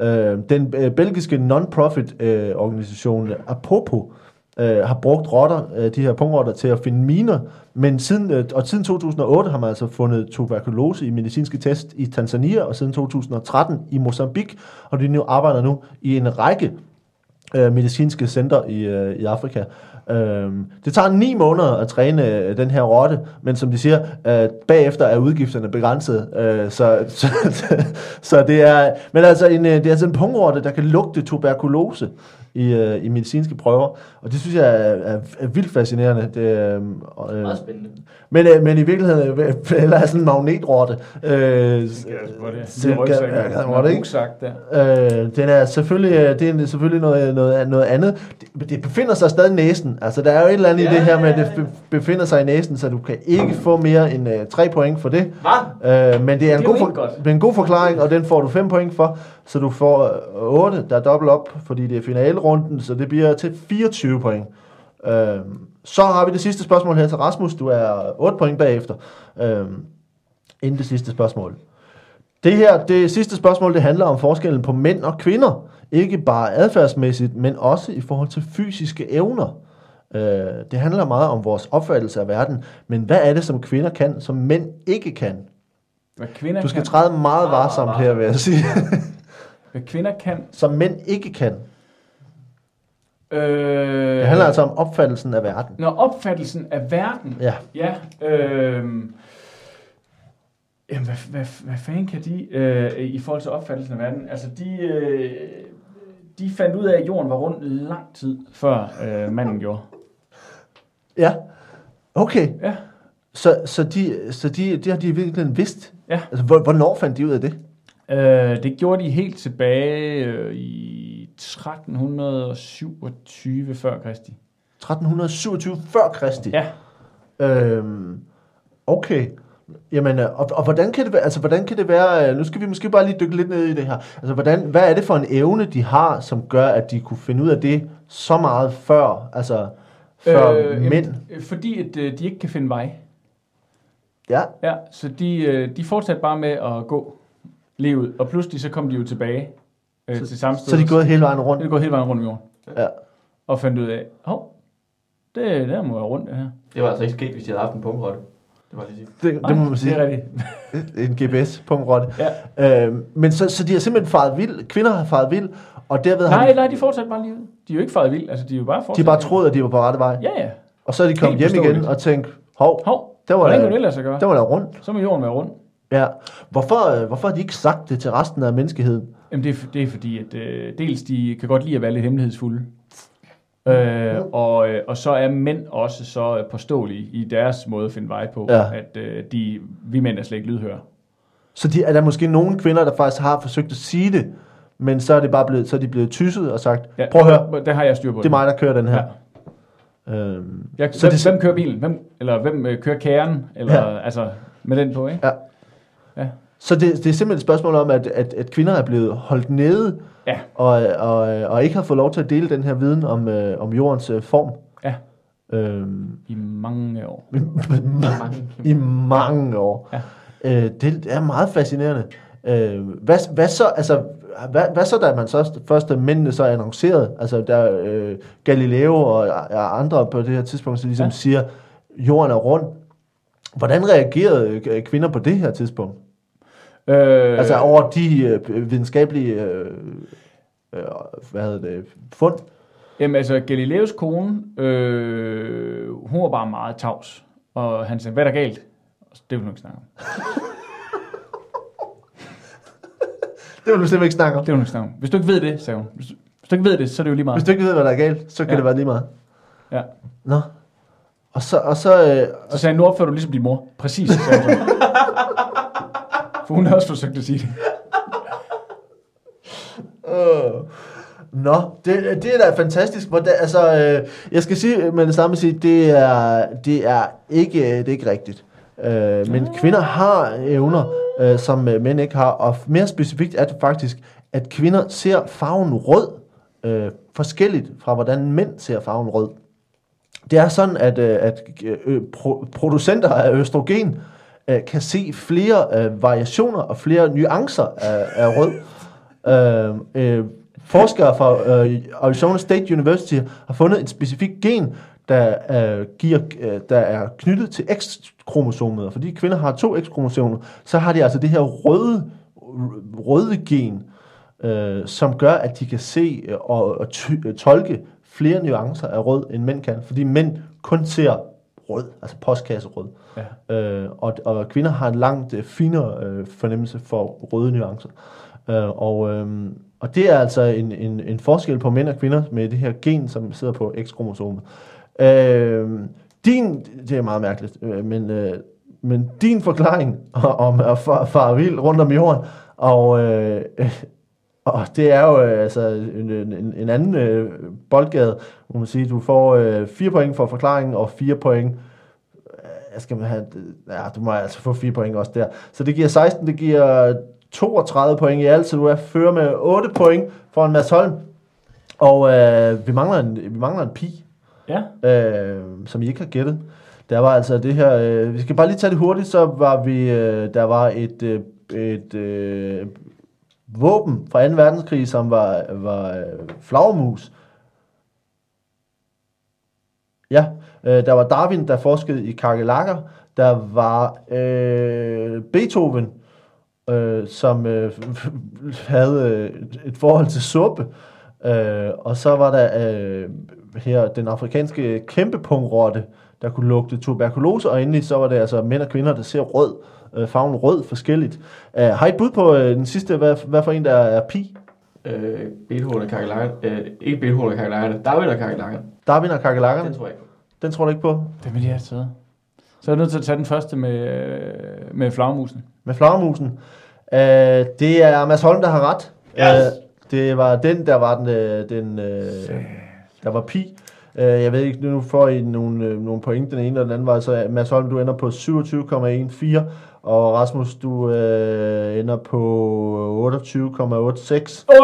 Speaker 1: Øh, den øh, belgiske non-profit øh, organisation Apopo øh, har brugt rotter, øh, de her pungrotter, til at finde miner, men siden, øh, og siden 2008 har man altså fundet tuberkulose i medicinske test i Tanzania, og siden 2013 i Mozambique, og de nu arbejder nu i en række øh, medicinske center i, øh, i Afrika. Øhm, det tager ni måneder at træne øh, den her rotte, men som de siger, øh, bagefter er udgifterne begrænset. Øh, så, så, så det er, men altså en, øh, det er altså en pungrotte, der kan lugte tuberkulose i, øh, i medicinske prøver, og det synes jeg er, er, er vildt fascinerende. Det, øh, øh,
Speaker 3: Meget spændende.
Speaker 1: men, øh, men i virkeligheden, øh, eller er sådan en magnetrotte. Øh,
Speaker 2: Det er.
Speaker 1: Øh, den er selvfølgelig, øh, det er selvfølgelig noget, noget, noget andet. Det, det befinder sig stadig i næsen. Altså, der er jo et eller andet ja, i det her med, at det befinder sig i næsen, så du kan ikke få mere end øh, 3 point for det.
Speaker 3: Hvad?
Speaker 1: Øh, men det er, en,
Speaker 3: Det er
Speaker 1: god
Speaker 3: jo
Speaker 1: for, en god forklaring, og den får du 5 point for. Så du får øh, 8, der er dobbelt op, fordi det er finalerunden, så det bliver til 24 point. Øh, så har vi det sidste spørgsmål her til Rasmus. Du er 8 point bagefter. Øh, inden det sidste spørgsmål. Det her, det sidste spørgsmål, det handler om forskellen på mænd og kvinder. Ikke bare adfærdsmæssigt, men også i forhold til fysiske evner. Øh, det handler meget om vores opfattelse af verden. Men hvad er det, som kvinder kan, som mænd ikke kan?
Speaker 2: Hvad kvinder
Speaker 1: Du skal
Speaker 2: kan,
Speaker 1: træde meget varsomt her, vil jeg sige.
Speaker 2: hvad kvinder kan,
Speaker 1: som mænd ikke kan.
Speaker 2: Øh,
Speaker 1: Det handler altså om opfattelsen af verden.
Speaker 2: Når opfattelsen af verden,
Speaker 1: Ja.
Speaker 2: ja, øh, jamen, hvad, hvad, hvad fanden kan de, øh, i forhold til opfattelsen af verden, altså de, øh, de fandt ud af, at jorden var rund lang tid før øh, manden gjorde.
Speaker 1: Ja. Okay.
Speaker 2: Ja.
Speaker 1: Så, så, de, så de, de har de virkelig vidst?
Speaker 2: Ja.
Speaker 1: Altså, hvor- hvornår fandt de ud af det?
Speaker 2: Øh, det gjorde de helt tilbage øh, i 1327 før Kristi.
Speaker 1: 1327 før Kristi?
Speaker 2: Ja.
Speaker 1: Øhm, okay. Jamen, øh, og, og hvordan kan det være, altså hvordan kan det være, øh, nu skal vi måske bare lige dykke lidt ned i det her, altså hvordan, hvad er det for en evne, de har, som gør, at de kunne finde ud af det så meget før, altså før øh, mænd?
Speaker 2: jamen, øh, fordi at, de ikke kan finde vej.
Speaker 1: Ja,
Speaker 2: Ja, så de, de fortsatte bare med at gå livet, og pludselig så kom de jo tilbage øh, til samme sted.
Speaker 1: så er de gået hele vejen
Speaker 2: Så
Speaker 1: rundt.
Speaker 2: er de gået hele vejen rundt om jorden,
Speaker 1: Ja.
Speaker 2: og fandt ud af, hov, det der må være rundt det her.
Speaker 3: Det var altså ikke sket, hvis de havde haft en pungrotte. Det var lige sige.
Speaker 1: Det, det må man sige.
Speaker 2: Det er rigtigt.
Speaker 1: En GPS-punktrotte.
Speaker 2: Ja.
Speaker 1: Øhm, men så, så de har simpelthen faret vild, kvinder har faret vild, og derved har
Speaker 2: Nej,
Speaker 1: de,
Speaker 2: nej, de fortsatte bare livet. De er jo ikke faret vildt, altså de er jo bare
Speaker 1: de
Speaker 2: fortsat.
Speaker 1: har bare troet, at de var på rette vej.
Speaker 2: Ja, ja.
Speaker 1: Og så er de kommet hjem igen og tænkt, hov,
Speaker 2: Hov,
Speaker 1: der var
Speaker 2: hvordan
Speaker 1: der,
Speaker 2: det lade sig gøre?
Speaker 1: der var der rundt.
Speaker 2: Så må jorden være rund.
Speaker 1: Ja. Hvorfor, øh, hvorfor har de ikke sagt det til resten af menneskeheden?
Speaker 2: Jamen det er, det er fordi, at øh, dels de kan godt lide at være lidt hemmelighedsfulde. Øh, og, øh, og så er mænd også så påståelige i deres måde at finde vej på,
Speaker 1: Ja.
Speaker 2: at øh, de, vi mænd er slet ikke lydhøre.
Speaker 1: Så de, er der måske nogle kvinder, der faktisk har forsøgt at sige det, men så er det bare blevet, så er de blevet tysset og sagt,
Speaker 2: Ja,
Speaker 1: prøv at høre,
Speaker 2: Der har jeg styr på
Speaker 1: det er mig, der kører den her.
Speaker 2: Ja.
Speaker 1: Øhm,
Speaker 2: Jeg,
Speaker 1: Så
Speaker 2: hvem,
Speaker 1: det-
Speaker 2: hvem kører bilen? Hvem, eller hvem øh, kører kæren? Eller,
Speaker 1: Ja.
Speaker 2: ja. Altså, med den på, ikke?
Speaker 1: Så det, det er simpelthen et spørgsmål om, at, at, at kvinder er blevet holdt nede,
Speaker 2: Ja.
Speaker 1: og, og, og ikke har fået lov til at dele den her viden om, øh, om jordens øh, form.
Speaker 2: Ja.
Speaker 1: Øhm,
Speaker 2: I mange år.
Speaker 1: I mange år.
Speaker 2: Ja.
Speaker 1: Øh, det er meget fascinerende. Øh, hvad, hvad så, altså, hvad, hvad så, da man så først da mændene så annoncerede, altså der øh, Galileo og, og andre på det her tidspunkt, så ligesom ja.
Speaker 2: Ja.
Speaker 1: siger, jorden er rund. Hvordan reagerede øh, kvinder på det her tidspunkt?
Speaker 2: Øh,
Speaker 1: Altså over de øh, videnskabelige øh, øh, hvad hedder det, fund?
Speaker 2: Jamen altså, Galileos kone, øh, hun var bare meget tavs. Og han sagde, hvad er der galt? Det vil hun ikke snakke om.
Speaker 1: Det vil du simpelthen ikke snakke om.
Speaker 2: Det vil hun ikke snakke om. Hvis du ikke ved det, sagde hun. Hvis, hvis du ikke ved det, så er det jo lige meget.
Speaker 1: Hvis du ikke ved, hvad der er galt, så kan
Speaker 2: Ja.
Speaker 1: det være lige meget.
Speaker 2: Ja.
Speaker 1: Nå. Og så, og så, øh,
Speaker 2: Så sagde han, nu opfører du ligesom din mor. Præcis, sagde. For hun har også forsøgt at sige det.
Speaker 1: Øh. Nå, det, det er da fantastisk. Hvordan, altså, øh, jeg skal sige med det samme sige, det er, det er ikke, det er ikke rigtigt. Øh, men kvinder har evner, øh, som øh, mænd ikke har, og mere specifikt er det faktisk, at kvinder ser farven rød øh, forskelligt fra, hvordan mænd ser farven rød. Det er sådan, at, øh, at øh, pro- producenter af østrogen øh, Øh, kan se flere øh, variationer og flere nuancer af, af rød. Øh, øh, forskere fra øh, Arizona State University har fundet et specifikt gen, der, øh, giver, øh, der er knyttet til X-kromosomet. Fordi kvinder har to X-kromosomer, så har de altså det her røde, røde gen, øh, som gør, at de kan se øh, og, og ty- tolke flere nuancer af rød, end mænd kan. Fordi mænd kun ser rød, altså postkasserød.
Speaker 2: Ja.
Speaker 1: Øh, og, og kvinder har en langt øh, finere øh, fornemmelse for røde nuancer. Øh, og, øh, og det er altså en, en, en forskel på mænd og kvinder med det her gen, som sidder på X-kromosomet. Øh, din, det er meget mærkeligt, øh, men, øh, men din forklaring om at fare far vild rundt om jorden, og, øh, og det er jo øh, altså en, en, en anden øh, boldgade, må man sige. Du får øh, 4 point for forklaringen, og 4 point jeg skal man have, ja, du må altså få 4 point også der. Så det giver 16, det giver 32 point i alt, så du er fører med 8 point for en Mads Holm. Og øh, vi, mangler en, vi mangler en pi,
Speaker 2: Ja.
Speaker 1: øh, som I ikke har gættet. Der var altså det her, øh, vi skal bare lige tage det hurtigt, så var vi, øh, der var et, øh, et øh, våben fra 2. verdenskrig, som var, var øh, flagermus. Ja, øh, der var Darwin, der forskede i kakelakker. Der var øh, Beethoven, øh, som øh, havde øh, et forhold til suppe. Øh, og så var der øh, her den afrikanske kæmpepungrotte, der kunne lugte tuberkulose, og endelig så var det altså mænd og kvinder, der ser rød, øh, farven rød forskelligt. Øh, har I et bud på øh, den sidste, hvad, hvad for en der er pi?
Speaker 3: Øh, Beethoven og kakelakken. Øh, ikke Beethoven og kakelakken. Darwin og kakelakken.
Speaker 1: Darwin og kakelakkerne?
Speaker 3: Den tror jeg ikke på.
Speaker 1: Den tror du ikke på?
Speaker 2: Det vil jeg have taget. Så er jeg nødt til at tage den første med, øh, med flagmusen.
Speaker 1: Med flagermusen. Øh, det er Mads Holm, der har ret.
Speaker 3: Yes.
Speaker 1: Øh, det var den, der var den, øh, den øh, der var pi. Øh, jeg ved ikke, nu får I nogle, nogle point den ene eller den anden vej, så Mads Holm, du ender på 27,14, og Rasmus, du øh, ender på 28,86.
Speaker 2: Oj!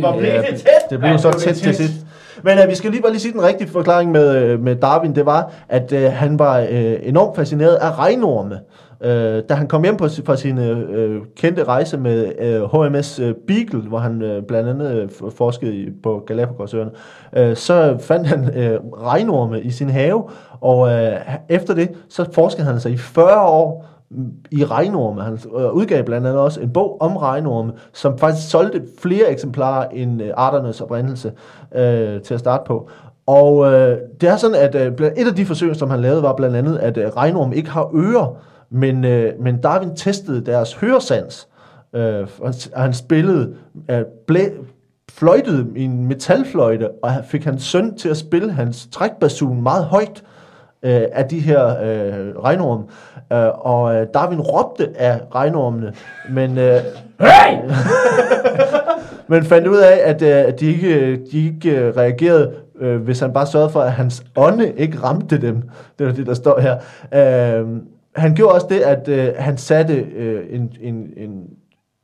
Speaker 3: Hvor blev
Speaker 1: Ja,
Speaker 3: det tæt?
Speaker 1: Det blev
Speaker 2: Ja,
Speaker 1: så
Speaker 2: det
Speaker 1: tæt til sidst. Men uh, vi skal lige bare lige sige den rigtige forklaring med, øh, med Darwin. Det var, at uh, han var uh, enormt fascineret af regnorme. Uh, da han kom hjem på, fra sin uh, kendte rejse med uh, HMS uh, Beagle, hvor han uh, blandt andet uh, forskede i, på Galapagosøerne, uh, så fandt han uh, regnorme i sin have, og uh, efter det, så forskede han sig i 40 år i regnorme. Han øh, udgav blandt andet også en bog om regnorme, som faktisk solgte flere eksemplarer end øh, arternes oprindelse øh, til at starte på. Og øh, det er sådan, at øh, et af de forsøg, som han lavede, var blandt andet, at øh, regnorme ikke har ører, men, øh, men Darwin testede deres høresans. Øh, og han spillede, øh, blæ, fløjtede i en metalfløjte, og fik hans søn til at spille hans trækbasun meget højt øh, af de her øh, regnorme. Øh, og øh, Darwin råbte af regnormene, men, øh,
Speaker 2: Hey!
Speaker 1: men fandt ud af, at, øh, at de ikke, de ikke øh, reagerede, øh, hvis han bare sørgede for, at hans ånde ikke ramte dem. Det er det, der står her. Øh, han gjorde også det, at øh, han satte øh, en, en, en,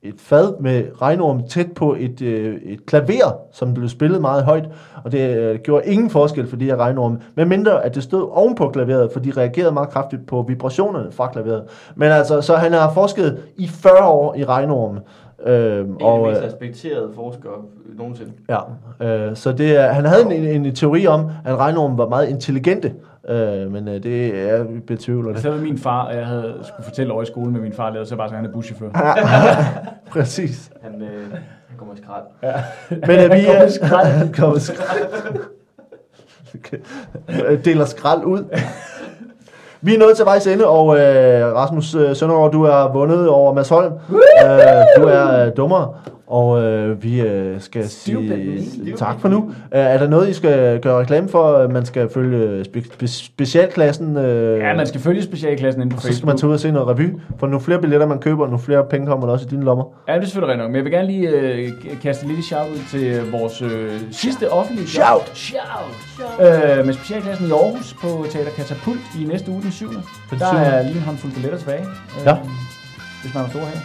Speaker 1: et fad med regnorm tæt på et, øh, et klaver, som blev spillet meget højt, og det øh, gjorde ingen forskel for de her regnorme, med mindre at det stod oven på klaveret, for de reagerede meget kraftigt på vibrationerne fra klaveret. Men altså, så han har forsket i 40 år i regnorme. Øh,
Speaker 3: En af de
Speaker 1: og,
Speaker 3: mest
Speaker 1: øh,
Speaker 3: respekterede forskere nogensinde.
Speaker 1: Ja, øh, så det han havde en, en, en teori om, at regnormen var meget intelligente, øh, men øh, det er vi betvivler
Speaker 2: Hvis
Speaker 1: det.
Speaker 2: var min far, og jeg havde skulle fortælle over i skolen med min far lavede, så var så han er buschauffør.
Speaker 1: Præcis.
Speaker 3: Han, øh, han kommer i skrald.
Speaker 1: Men øh, vi er
Speaker 2: med skrald.
Speaker 1: Han kommer med skrald. Okay. Øh, Deler skrald ud. Vi er nået til vejs ende, og øh, Rasmus øh, Søndergaard, du har vundet over Mads Holm. Øh, du er øh, dummer, og øh, vi øh, skal
Speaker 2: Stupid
Speaker 1: sige
Speaker 3: me.
Speaker 1: tak for nu. Øh, er der noget, I skal gøre reklame for? Man skal følge spe- spe- specialklassen. Øh,
Speaker 2: Ja, man skal følge specialklassen inde på
Speaker 1: og så skal man
Speaker 2: Facebook.
Speaker 1: tage ud og se noget revy. For nu flere billetter man køber, nu flere penge kommer der også i dine lommer.
Speaker 2: Ja, det er selvfølgelig rigtigt nok, men jeg vil gerne lige øh, kaste lille shout ud til vores øh, sidste offentlige job.
Speaker 1: Shout!
Speaker 2: Shout! Øh, med specialklassen i Aarhus på Teater Katapult i næste uge den 7.
Speaker 1: Den
Speaker 2: Der
Speaker 1: syvende.
Speaker 2: er lige en håndfuld billetter tilbage. Øh,
Speaker 1: Ja.
Speaker 2: Hvis man har store her.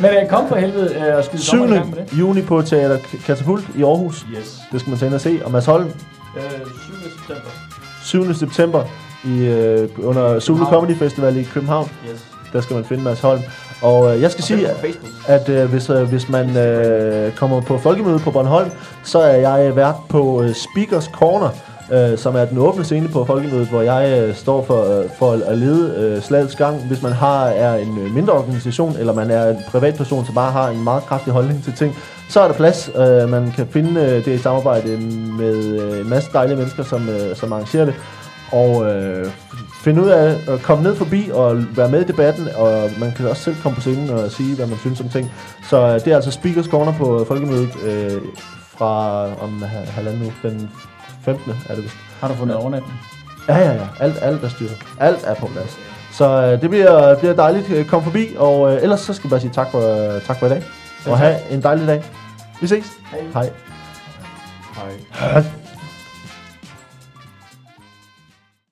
Speaker 2: men øh, kom for helvede øh, og skide
Speaker 1: 7.
Speaker 2: dommer i gang med det.
Speaker 1: juni på Teater Katapult i Aarhus.
Speaker 2: Yes.
Speaker 1: Det skal man tage ind og se. Og Mads Holm,
Speaker 3: Øh, 7. september.
Speaker 1: 7. september i, øh, under Zulu. Comedy Festival i København.
Speaker 3: Yes.
Speaker 1: Der skal man finde Mads Holm. Og øh, jeg skal
Speaker 3: Og
Speaker 1: sige,
Speaker 3: på
Speaker 1: at øh, hvis, øh, hvis man øh, kommer på folkemøde på Bornholm, så er jeg vært på øh, Speakers Corner, øh, som er den åbne scene på folkemødet, hvor jeg øh, står for, øh, for at lede øh, slagets gang. Hvis man har er en øh, mindre organisation, eller man er en privatperson, som bare har en meget kraftig holdning til ting, så er der plads. Øh, man kan finde øh, det i samarbejde med øh, en masse dejlige mennesker, som, øh, som arrangerer det. Og øh, finde ud af at komme ned forbi og være med i debatten, og man kan også selv komme på scenen og sige, hvad man synes om ting. Så øh, det er altså Speakers Corner på Folkemødet øh, fra om halvanden uge, den 15. er det vist.
Speaker 2: Har du fundet overnatning?
Speaker 1: Ja, ja, ja. Alt, alt er styret. Alt er på plads. Så øh, det bliver, bliver dejligt. Øh, Kom forbi, og øh, ellers så skal jeg bare sige tak for, øh, tak for i dag. Og have en dejlig dag. Vi ses. Hej.
Speaker 2: Hej.
Speaker 1: Hej.